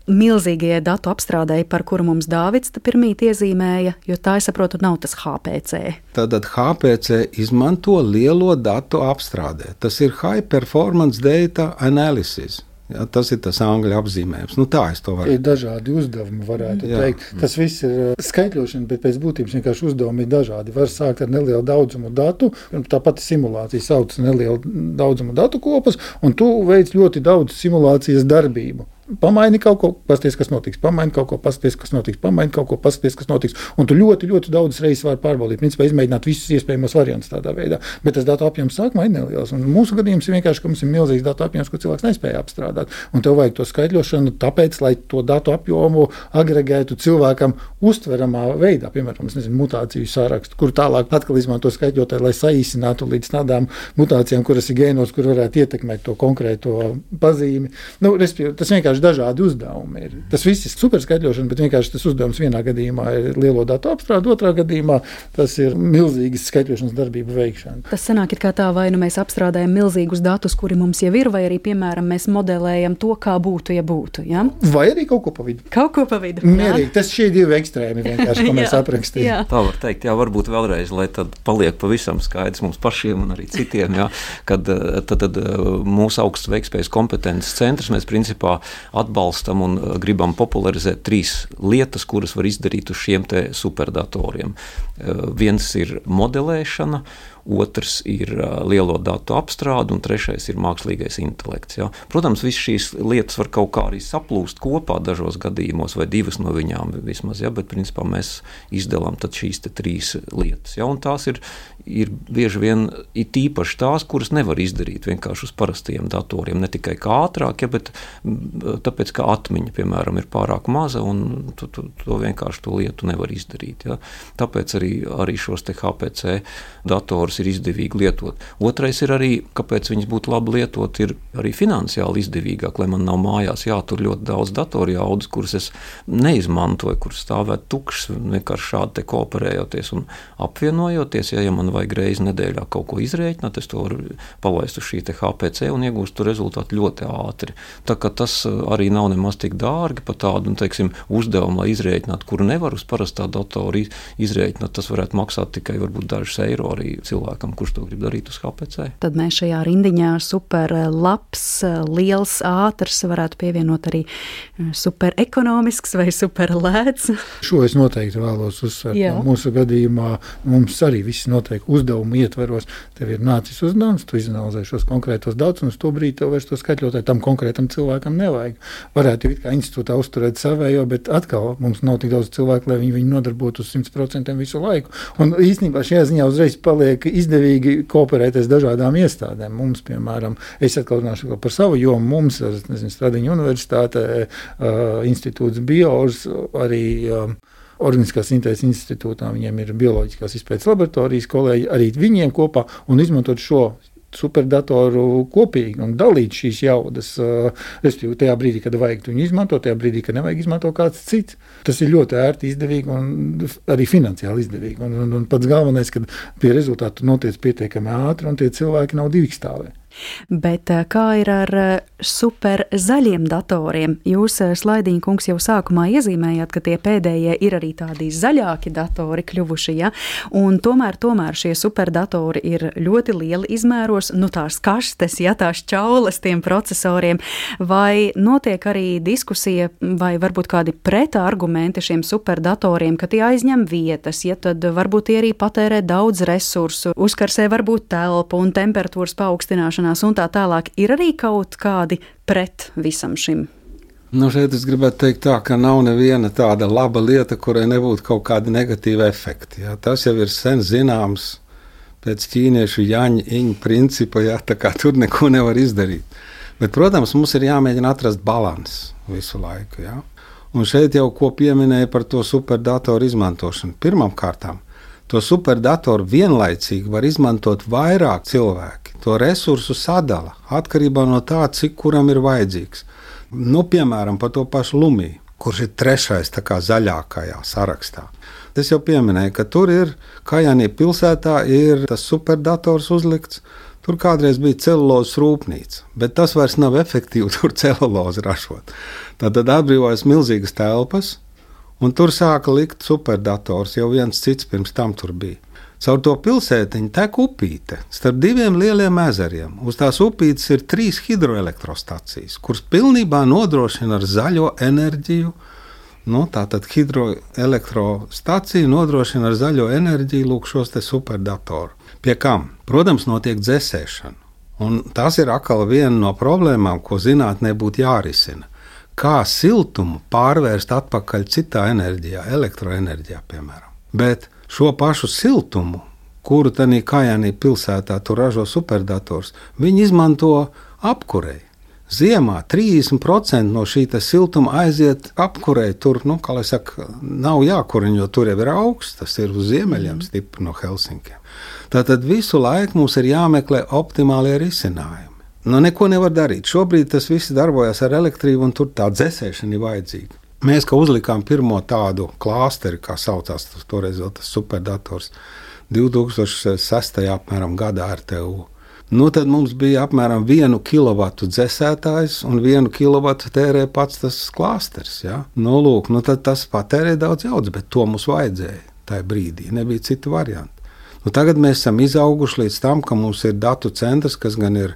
milzīgajai datu apstrādēji, par kuru mums Dārvids pirmīt iezīmēja, jo tā, es saprotu, nav tas HPC. Tātad HPC izmanto lielo datu apstrādē. Tas ir High Performance Data Analysis. Ja, tas ir tas angļu apzīmējums. Nu, tā es to varu. Ir dažādi uzdevumi, varētu Jā. teikt. Tas viss ir uh, skaitļošana, bet pēc būtības vienkārši uzdevumi ir dažādi. Var sākt ar nelielu daudzumu datu, tāpat simulācija sauc nelielu daudzumu datu kopas, un tu veic ļoti daudz simulācijas darbību. Pamaini kaut ko, pasties, kas notiks. Pamaini kaut ko, pasties, kas notiks. Pamaini kaut ko, pasties, kas notiks. Un tu ļoti, ļoti daudz reizes vari pārbaudīt, principā izmēģināt visus iespējamos variantus tādā veidā. Bet tas datu apjoms sākumā ir neliels. Un mūsu gadījums ir vienkārši, ka mums ir milzīgs datu apjoms, ko cilvēks nespēja apstrādāt. Un tev vajag to skaitļošanu, tāpēc, lai to datu apjomu agregētu cilvēkam uztveramā veidā, piemēram, nezinu, mutāciju sārakstu, kur tālāk atkal izmanto skaitļotāju, lai saīsinātu līdz tādām mutācijām, kuras ir gēnos, kur varētu ietekmēt to konkrēto pazīmi. Nu, tas vienkārši vienkārši dažādi uzdevumi. Ir. Tas viss ir superskaitļošana, bet vienkārši tas uzdevums vienā gadījumā ir lielo datu apstrāde, otrā gadījumā tas ir milzīgas skaitļošanas darbību veikšana. Tas sanāk, kā tā vai nu mēs apstrādājam milzīgus datus, kuri mums jau ir, vai arī, piemēram, mēs modelējam to, kā būtu, ja būtu. Ja? Vai arī kaut ko pa vidu. Kaut ko pa vidu. Mierīgi, tas šie divi ekstrēmi vienkārši, ko <laughs> mēs aprakstījām. Tā var teikt, jā, varbūt vēlreiz, lai tad paliek pavisam skaidrs mums pašiem un arī citiem, jā, kad tad, tad mūsu augsts veiktspējas kompetences centrs mēs principā atbalstam un uh, gribam popularizēt trīs lietas, kuras var izdarīt uz šiem superdatoriem. Uh, viens ir modelēšana, otrs ir lielo datu apstrāde, un trešais ir mākslīgais intelekts. Ja. Protams, visas šīs lietas var kaut kā arī saplūst kopā dažos gadījumos, vai divas no viņām vismaz, ja, bet principā mēs izdalām šīs trīs lietas. Ja, tās ir, ir bieži vien ir tīpaši tās, kuras nevar izdarīt vienkārši uz parastiem datoriem, ne tikai kā ātrāk, ja, bet tāpēc, ka atmiņa, piemēram, ir pārāk maza, un tu, tu, to vienkārši to lietu nevar izdarīt. Ja. Tāpēc arī, arī šos HPC datorus ir izdevīgi lietot. Otrais ir arī, kāpēc viņas būtu labi lietot, ir arī finansiāli izdevīgāk, lai man nav mājās jātur ļoti daudz datoru jaudas, kuras es neizmantoju, kuras stāvētu tukšas, vienkārši šādi kooperējoties un apvienojoties. Ja, ja man vajag reizi nedēļā kaut ko izrēķināt, es to varu palaist uz šī HPC un iegūst to rezultātu ļoti ātri. Tā kā tas arī nav nemaz tik dārgi par tādu, nu, teiksim, uzdevumu, lai izrēķinātu, kuru nevar uz parastā datora izrēķināt. Tas varētu maksāt tikai varbūt dažus eiro arī cilvēkam, kurš to grib darīt uz HPC. Tad mēs šajā rindiņā super labs, liels, ātrs varētu pievienot arī super ekonomisks vai super lēts. Šo es noteikti vēlos uzsvērt. No mūsu gadījumā mums arī viss notiek uzdevumu ietveros. Tev ir nācis uzdevums, tu izanalizē šos konkrētos datus, un uz to brīdi tev vairs to skaitļotāju tam konkrētam cilvēkam nevajag. Varētu jau kā institūtā uzturēt savējo, bet atkal mums nav tik daudz cilvēku, lai viņi viņu nodarbotos 100% visu laiku. Un īstenībā šajā ziņā uzreiz paliek izdevīgi kooperēties dažādām iestādēm. Mums, piemēram, es atkal runāšu par savu jomu, mums ir Stradiņa universitāte, uh, institūts Bios, arī uh, Organiskās sintēzes institūtā viņiem ir bioloģiskās izpētes laboratorijas kolēģi, arī viņiem kopā un izmantot šo superdatoru kopīgi un dalīt šīs jaudas. Respektīvi, tajā brīdī, kad vajag viņu izmantot, tajā brīdī, kad nevajag izmantot kāds cits. Tas ir ļoti ērti, izdevīgi un arī finansiāli izdevīgi. Un, un, un pats galvenais, ka pie rezultātu notiek pietiekami ātri un tie cilvēki nav divi stāvē. Bet eh, kā ir ar eh, super zaļiem datoriem? Jūs, eh, Slaidiņa kungs, jau sākumā iezīmējāt, ka tie pēdējie ir arī tādi zaļāki datori kļuvuši, ja? un tomēr, tomēr šie superdatori ir ļoti lieli izmēros, nu tās kastes, ja tās čaules tiem procesoriem, vai notiek arī diskusija vai varbūt kādi pretargumenti šiem superdatoriem, ka tie aizņem vietas, ja tad varbūt tie arī patērē daudz resursu, uzkarsē varbūt telpu un temperatūras paaugstināšanu izmantošanās un tā tālāk, ir arī kaut kādi pret visam šim? Nu, šeit es gribētu teikt, tā, ka nav neviena tāda laba lieta, kurai nebūtu kaut kādi negatīvi efekti. Jā. Tas jau ir sen zināms pēc ķīniešu jaņa principa, jā, tā kā tur neko nevar izdarīt. Bet, protams, mums ir jāmēģina atrast līdzsvaru visu laiku. Jā. Un šeit jau ko pieminēja par to superdatoru izmantošanu. Pirmkārt, to superdatoru vienlaicīgi var izmantot vairāk cilvēki to resursu sadala atkarībā no tā, cik kuram ir vajadzīgs. Nu, piemēram, par to pašu Lumiju, kurš ir trešais zaļākajā sarakstā. Es jau pieminēju, ka tur ir Kajānī pilsētā ir tas superdators uzlikts. Tur kādreiz bija celulozes rūpnīca, bet tas vairs nav efektīvi <laughs> tur celulozi ražot. Tad atbrīvojas milzīgas telpas, un tur sāka likt superdators. Jau viens cits pirms tam tur bija. Caur to pilsētiņu tek upīte starp diviem lieliem ezeriem. Uz tās upītes ir trīs hidroelektrostacijas, kuras pilnībā nodrošina ar zaļo enerģiju. Nu, Tātad hidroelektrostacija nodrošina ar zaļo enerģiju lūk, šos superdatoru. Pie kam? Protams, notiek dzēsēšana. Un tas ir atkal viena no problēmām, ko zinātnē būtu jārisina. Kā siltumu pārvērst atpakaļ citā enerģijā, elektroenerģijā, piemēram. Bet šo pašu siltumu, kuru tādā Kajānī pilsētā tur ražo superdators, viņi izmanto apkurei. Ziemā 30% no šī siltuma aiziet apkurei. Tur, nu, kā jau saka, nav jākurina, jo tur jau ir augsts, tas ir uz ziemeļiem mhm. stipri no Helsinkiem. Tātad visu laiku mums ir jāmeklē optimālie risinājumi. Nu, neko nevar darīt. Šobrīd tas viss darbojas ar elektrību, un tur tā dzēsēšana ir vajadzīga. Mēs, kā uzlikām pirmo tādu klāsteri, kā saucās toreiz vēl tas superdators, 2006. apmēram gadā RTU. Nu, tad mums bija apmēram 1 kW dzēsētājs un 1 kW tērē pats tas klāsteris. Ja? Nu, lūk, nu, tas patērē daudz jaudas, bet to mums vajadzēja tajā brīdī. Nebija citu variantu. Nu, tagad mēs esam izauguši līdz tam, ka mums ir datu centrs, kas gan ir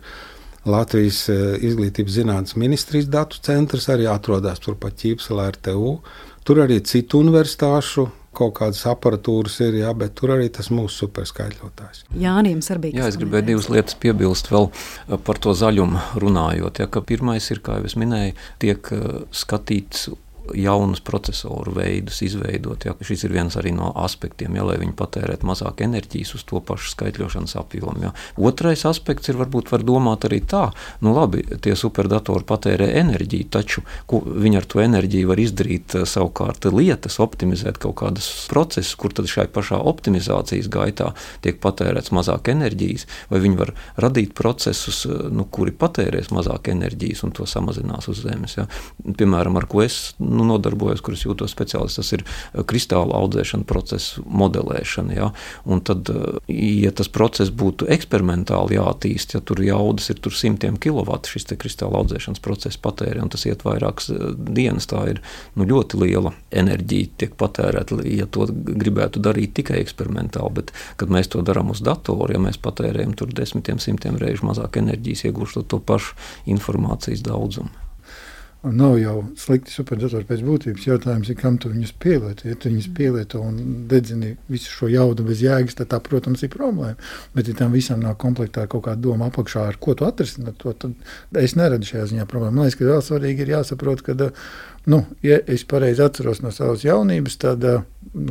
Latvijas eh, izglītības zinātnes ministrijas datu centrs arī atrodas turpat Ķīpselē RTU. Tur arī citu universitāšu kaut kādas aparatūras ir, jā, bet tur arī tas mūsu superskaitļotājs. Jā, Sarbīgs. Jā, es gribēju divas lietas piebilst vēl eh, par to zaļumu runājot. Ja, pirmais ir, kā jau es minēju, tiek eh, skatīts jaunus procesoru veidus izveidot. Ja. Šis ir viens no aspektiem, ja, lai viņi patērētu mazāk enerģijas uz to pašu skaitļošanas apjomu. Ja. Otrais aspekts ir varbūt var domāt arī tā, nu labi, tie superdatori patērē enerģiju, taču viņi ar to enerģiju var izdarīt eh, savukārt lietas, optimizēt kaut kādus procesus, kur tad šai pašā optimizācijas gaitā tiek patērēts mazāk enerģijas, vai viņi var radīt procesus, eh, nu, kuri patērēs mazāk enerģijas un to samazinās uz zemes. Ja. Piemēram, ar ko es nu, nodarbojos, kurus jūtos speciālists, tas ir eh, kristāla audzēšana procesu modelēšana. Ja. Un tad, ja tas process būtu eksperimentāli jāattīst, ja tur jaudas ir tur simtiem kilovatu šis kristāla audzēšanas process patērē, un tas iet vairākas dienas, tā ir nu, ļoti liela enerģija tiek patērēta, ja to gribētu darīt tikai eksperimentāli, bet kad mēs to darām uz datoru, ja mēs patērējam tur desmitiem, simtiem reižu mazāk enerģijas, iegūstot to pašu informācijas daudzumu. Un nav jau slikti superdatori pēc būtības. Jautājums ir, kam tu viņus pielieto. Ja tu viņus pielieto un dedzini visu šo jaudu bez jēgas, tad tā, protams, ir problēma. Bet, ja tam visam nav komplektā kaut kāda doma apakšā, ar ko tu atrisināt to, tad es neredzu šajā ziņā problēmu. Man liekas, ka vēl svarīgi ir jāsaprot, ka, nu, ja es pareizi atceros no savas jaunības, tad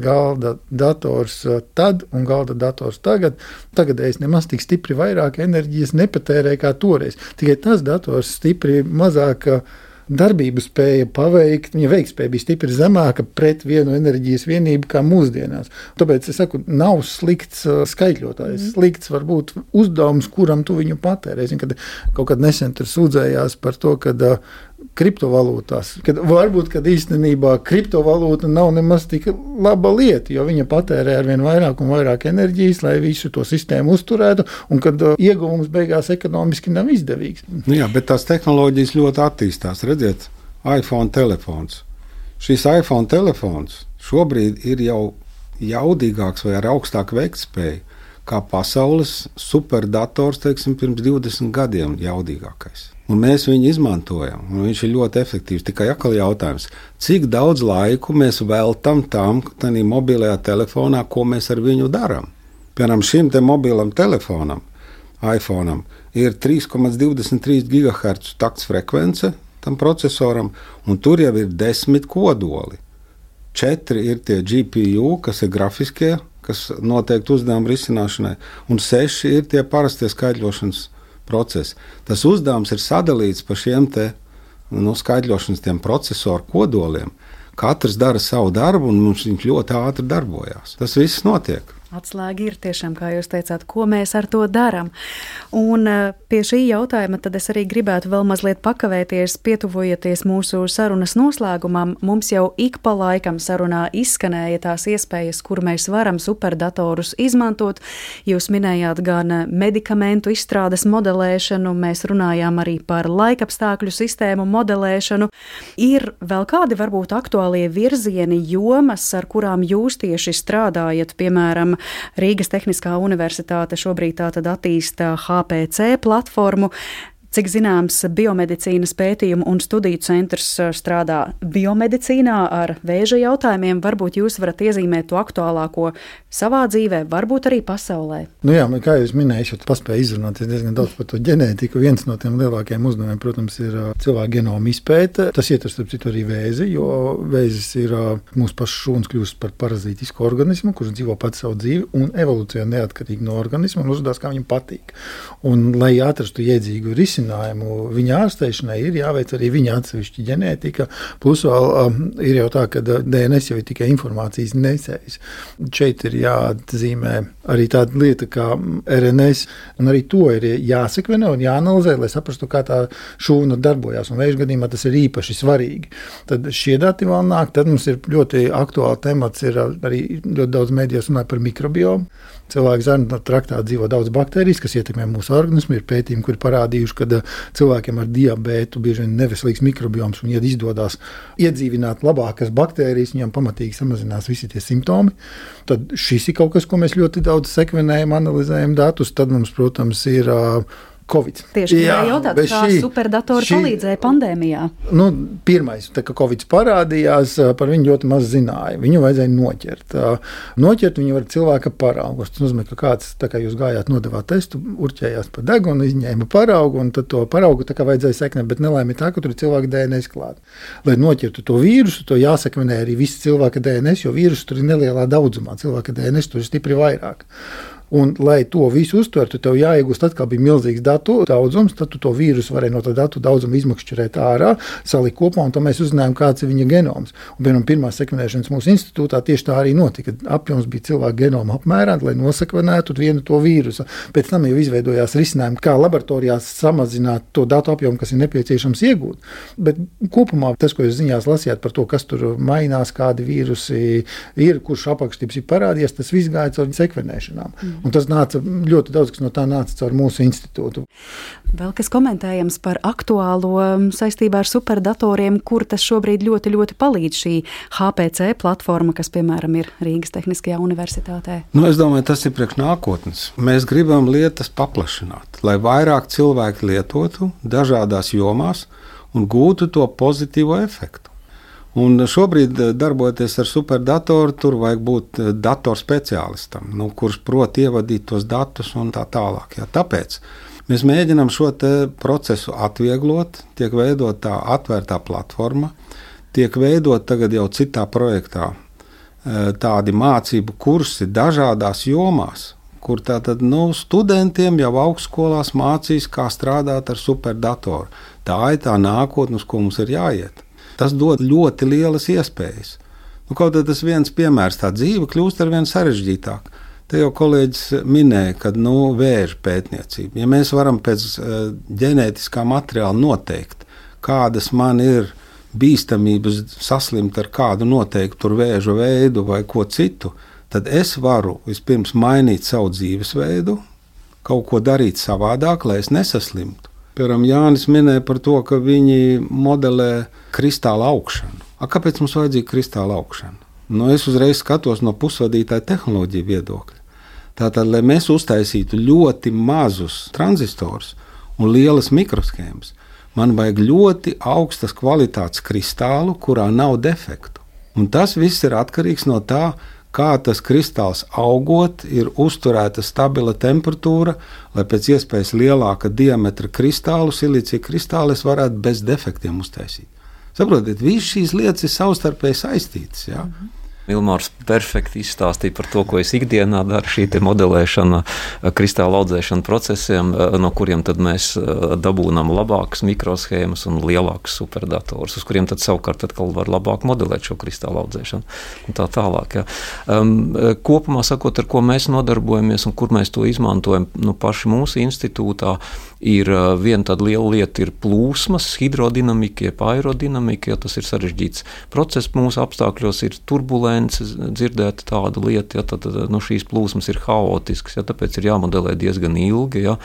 galda dators tad un galda dators tagad. Tagad es nemaz tik stipri vairāk enerģijas nepatērēju kā toreiz. Tikai tas dators stipri mazāk. Uh, darbību spēja paveikt, viņa veiktspēja bija stipri zemāka pret vienu enerģijas vienību kā mūsdienās. Tāpēc es saku, nav slikts uh, skaitļotājs. Mm. Slikts var būt uzdevums, kuram tu viņu patērē. Zin, kad kaut kad nesen tur sūdzējās par to, ka uh, kriptovalūtās. Kad varbūt kad īstenībā kriptovalūta nav nemaz tik laba lieta, jo viņa patērē ar vien vairāk un vairāk enerģijas, lai visu to sistēmu uzturētu, un kad uh, ieguvums beigās ekonomiski nav izdevīgs. Nu jā, bet tās tehnoloģijas ļoti attīstās. Redziet, iPhone telefons. Šis iPhone telefons šobrīd ir jau jaudīgāks vai ar augstāku veiktspēju kā pasaules superdators, teiksim, pirms 20 gadiem jaudīgākais. Un mēs viņu izmantojam, un viņš ir ļoti efektīvs. Tikai atkal jautājums, cik daudz laiku mēs veltam tam, tādā mobilajā telefonā, ko mēs ar viņu darām. Piemēram, šim te mobilam telefonam, iPhone, ir 3,23 GHz takts frekvence tam procesoram, un tur jau ir desmit kodoli. Četri ir tie GPU, kas ir grafiskie kas noteikti uzdevuma risināšanai, un seši ir tie parastie skaitļošanas procesi. Tas uzdevums ir sadalīts pa šiem te, nu, skaitļošanas procesoru kodoliem. Katrs dara savu darbu, un mums viņš ļoti ātri darbojās. Tas viss notiek. Atslēga ir tiešām, kā jūs teicāt, ko mēs ar to darām. Un eh, pie šī jautājuma tad es arī gribētu vēl mazliet pakavēties, pietuvojoties mūsu sarunas noslēgumam. Mums jau ik pa laikam sarunā izskanēja tās iespējas, kur mēs varam superdatorus izmantot. Jūs minējāt gan medikamentu izstrādes modelēšanu, mēs runājām arī par laikapstākļu sistēmu modelēšanu. Ir vēl kādi varbūt aktuālie virzieni, jomas, ar kurām jūs tieši strādājat, piemēram, Rīgas Tehniskā Universitāte šobrīd tātad attīsta HPC platformu, Cik zināms, biomedicīnas pētījumu un studiju centrs uh, strādā biomedicīnā ar vēža jautājumiem. Varbūt jūs varat iezīmēt to aktuālāko savā dzīvē, varbūt arī pasaulē. Nu jā, kā jūs minējāt, jau paspēju izrunāt diezgan daudz par to ģenētiku. Viens no tiem lielākajiem uzdevumiem, protams, ir uh, cilvēka genoma izpēte. Tas ietver, starp citu, arī vēzi, jo vēzis ir uh, mūsu pašu šūns kļūst par parazītisku organismu, kurš dzīvo pats savu dzīvi un evolūcijā neatkarīgi no organisma un uzvedās, kā viņam patīk. Un, lai atrastu iedzīgu risinājumu, risinājumu viņa ārstēšanai ir jāveic arī viņa atsevišķa ģenētika. Plus vēl um, ir jau tā, ka uh, DNS jau ir tikai informācijas nesējs. Šeit ir jāatzīmē arī tāda lieta kā mm, RNS, un arī to ir jāsekvenē un jāanalizē, lai saprastu, kā tā šūna darbojas. Un vēža gadījumā tas ir īpaši svarīgi. Tad šie dati vēl nāk, tad mums ir ļoti aktuāli temats, ir uh, arī ļoti daudz mēdījos runāja par mikrobiomu. Cilvēku zarnu traktā dzīvo daudz baktērijas, kas ietekmē mūsu organismu. Ir pētījumi, kuri parādījuši, ka uh, cilvēkiem ar diabetu bieži vien neveselīgs mikrobioms, un, ja izdodas iedzīvināt labākas baktērijas, viņam pamatīgi samazinās visi tie simptomi. Tad šis ir kaut kas, ko mēs ļoti daudz sekvenējam, analizējam datus. Tad mums, protams, ir Covid. Tieši tā, jautāt, kā šī, superdatori šī, palīdzēja pandēmijā. Nu, pirmais, tā, kad Covid parādījās, par viņu ļoti maz zināja. Viņu vajadzēja noķert. Noķert viņu var cilvēka paraugus. Tas nozīmē, ka kāds, kā jūs gājāt, nodevāt testu, urķējās pa degunu, izņēma paraugu, un tad to paraugu tā kā vajadzēja seknēt, bet nelēma tā, ka tur ir cilvēka DNS klāt. Lai noķertu to vīrusu, to jāsekvenē arī visi cilvēka DNS, jo vīrusu tur ir nelielā daudzumā. Cilvēka DNS tur ir stipri vairāk. Un, lai to visu uztvertu, tev jāiegūst atkal bija milzīgs datu daudzums, tad tu to vīrusu varēji no tā datu daudzuma izmakšķerēt ārā, salikt kopā, un tad mēs uzzinājām, kāds ir viņa genoms. Un, piemēram, pirmā sekvenēšanas mūsu institūtā tieši tā arī notika. Apjoms bija cilvēka genoma apmērā, lai nosekvenētu vienu to vīrusu. Pēc tam jau izveidojās risinājumi, kā laboratorijās samazināt to datu apjomu, kas ir nepieciešams iegūt. Bet kopumā tas, ko jūs ziņās lasījāt par to, kas tur mainās, kādi vīrusi ir, kurš apakštips ir parādījies, tas viss gāja caur sekvenēšanām. Mm. Un tas nāca ļoti daudz, kas no tā nāca caur mūsu institūtu. Vēl kas komentējams par aktuālo saistībā ar superdatoriem, kur tas šobrīd ļoti, ļoti palīdz šī HPC platforma, kas, piemēram, ir Rīgas Tehniskajā universitātē. Nu, es domāju, tas ir priekš nākotnes. Mēs gribam lietas paplašināt, lai vairāk cilvēki lietotu dažādās jomās un gūtu to pozitīvo efektu. Un šobrīd, eh, darbojoties ar superdatoru, tur vajag būt eh, datorspeciālistam, nu, kurš prot ievadīt tos datus un tā tālāk. Jā. Tāpēc mēs mēģinām šo procesu atvieglot, tiek veidot tā atvērtā platforma, tiek veidot tagad jau citā projektā eh, tādi mācību kursi dažādās jomās, kur tātad nu, studentiem jau augstskolās mācīs, kā strādāt ar superdatoru. Tā ir tā nākotne, uz ko mums ir jāiet. Tas dod ļoti lielas iespējas. Nu, kaut arī tas viens piemērs, tā dzīve kļūst ar vien sarežģītāka. Te jau kolēģis minēja, ka nu, vēža pētniecība, ja mēs varam pēc uh, ģenētiskā materiāla noteikt, kādas man ir bīstamības saslimt ar kādu noteiktu vēža veidu vai ko citu, tad es varu vispirms mainīt savu dzīvesveidu, kaut ko darīt savādāk, lai es nesaslimtu. Piemēram, Jānis minēja par to, ka viņi modelē kristāla augšanu. A, kāpēc mums vajadzīga kristāla augšana? Nu, es uzreiz skatos no pusvadītāja tehnoloģija viedokļa. Tātad, lai mēs uztaisītu ļoti mazus tranzistorus un lielas mikroshēmas, man vajag ļoti augstas kvalitātes kristālu, kurā nav defektu. Un tas viss ir atkarīgs no tā, kā tas kristāls augot, ir uzturēta stabila temperatūra, lai pēc iespējas lielāka diametra kristālu, silīcija kristālis varētu bez defektiem uztaisīt. Saprotiet, visas šīs lietas ir savstarpēji saistītas. Ja? Mm -hmm. Ilmārs perfekti izstāstīja par to, ko es ikdienā daru, šī modelēšana, kristāla audzēšana procesiem, no kuriem mēs dabūjam labākas mikroshēmas un lielākus superdatorus, uz kuriem tad savukārt atkal var labāk modelēt šo kristāla audzēšanu. Un tā tālāk. Ja. Um, kopumā sakot, ar ko mēs nodarbojamies un kur mēs to izmantojam, nu, paši mūsu institūtā ir viena tāda liela lieta, ir plūsmas, hidrodinamika, jeb aerodinamika, ja tas ir sarežģīts process mūsu apstākļos, ir turbulence frekvences, dzirdēt tādu lietu, ja tad nu, šīs plūsmas ir haotiskas, ja tāpēc ir jāmodelē diezgan ilgi. Ja,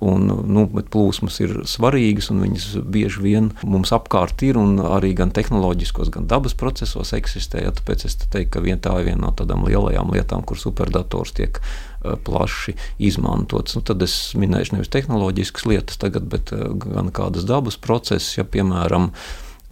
un, nu, bet plūsmas ir svarīgas, un viņas bieži vien mums apkārt ir, un arī gan tehnoloģiskos, gan dabas procesos eksistē. Ja, tāpēc es teiktu, ka vien tā ir viena no tādām lielajām lietām, kur superdators tiek plaši izmantots. Nu, tad es minēšu nevis tehnoloģiskas lietas, tagad, bet uh, gan kādas dabas procesus, ja piemēram,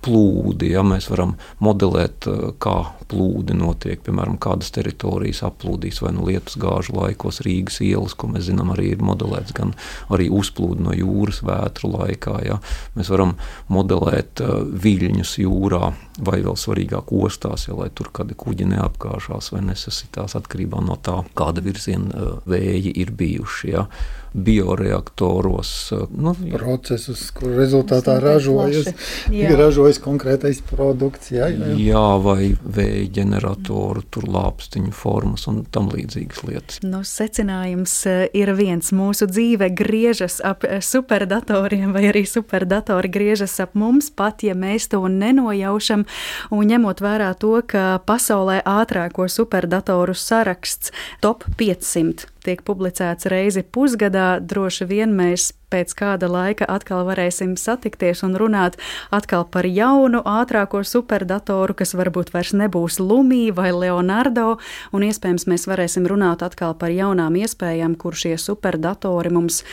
plūdi. Ja mēs varam modelēt, eh, kā plūdi notiek, piemēram, kādas teritorijas aplūdīs vai nu lietus gāžu laikos Rīgas ielas, ko mēs zinām, arī ir modelēts, gan arī uzplūdi no jūras vētru laikā. Ja. Mēs varam modelēt uh, viļņus jūrā vai vēl svarīgāk ostās, ja, lai tur kādi kuģi neapgāžās vai nesasitās atkarībā no tā, kāda virziena uh, vēji ir bijuši. Ja bioreaktoros. Nu, Procesus, kur rezultātā ražojas, ražojas konkrētais produkts. Jā, jā. jā vai vēja ģeneratoru, tur lāpstiņu formas un tam līdzīgas lietas. Nu, secinājums eh, ir viens. Mūsu dzīve griežas ap eh, superdatoriem vai arī superdatori griežas ap mums, pat ja mēs to nenojaušam. Un ņemot vērā to, ka pasaulē ātrāko superdatoru saraksts top 500 tiek publicēts reizi pusgadā, droši vien mēs pēc kāda laika atkal varēsim satikties un runāt atkal par jaunu, ātrāko superdatoru, kas varbūt vairs nebūs Lumija vai Leonardo, un iespējams mēs varēsim runāt atkal par jaunām iespējām, kur šie superdatori mums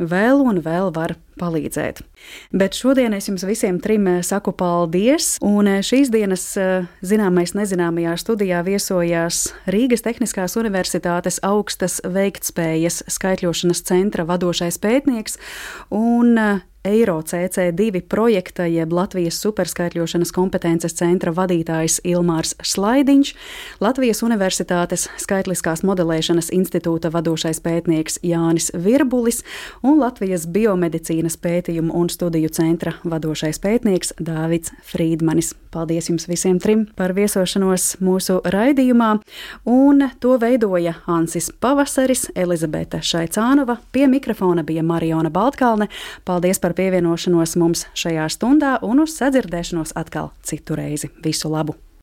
vēl un vēl var palīdzēt. Bet šodien es jums visiem trim eh, saku paldies, un eh, šīs dienas eh, zināmais nezināmajā studijā viesojās Rīgas Tehniskās Universitātes augstas veiktspējas skaitļošanas centra vadošais pētnieks un Eiro CC2 projekta, jeb Latvijas superskaitļošanas kompetences centra vadītājs Ilmārs Slaidiņš, Latvijas Universitātes Skaitliskās modelēšanas institūta vadošais pētnieks Jānis Virbulis un Latvijas Biomedicīnas pētījumu un studiju centra vadošais pētnieks Dāvids Frīdmanis. Paldies jums visiem trim par viesošanos mūsu raidījumā, un to veidoja Ansis Pavasaris, Elizabete Šaicānova, pie mikrofona bija Mariona Baltkalne. Paldies par pievienošanos mums šajā stundā un uz sadzirdēšanos atkal citu reizi. Visu labu!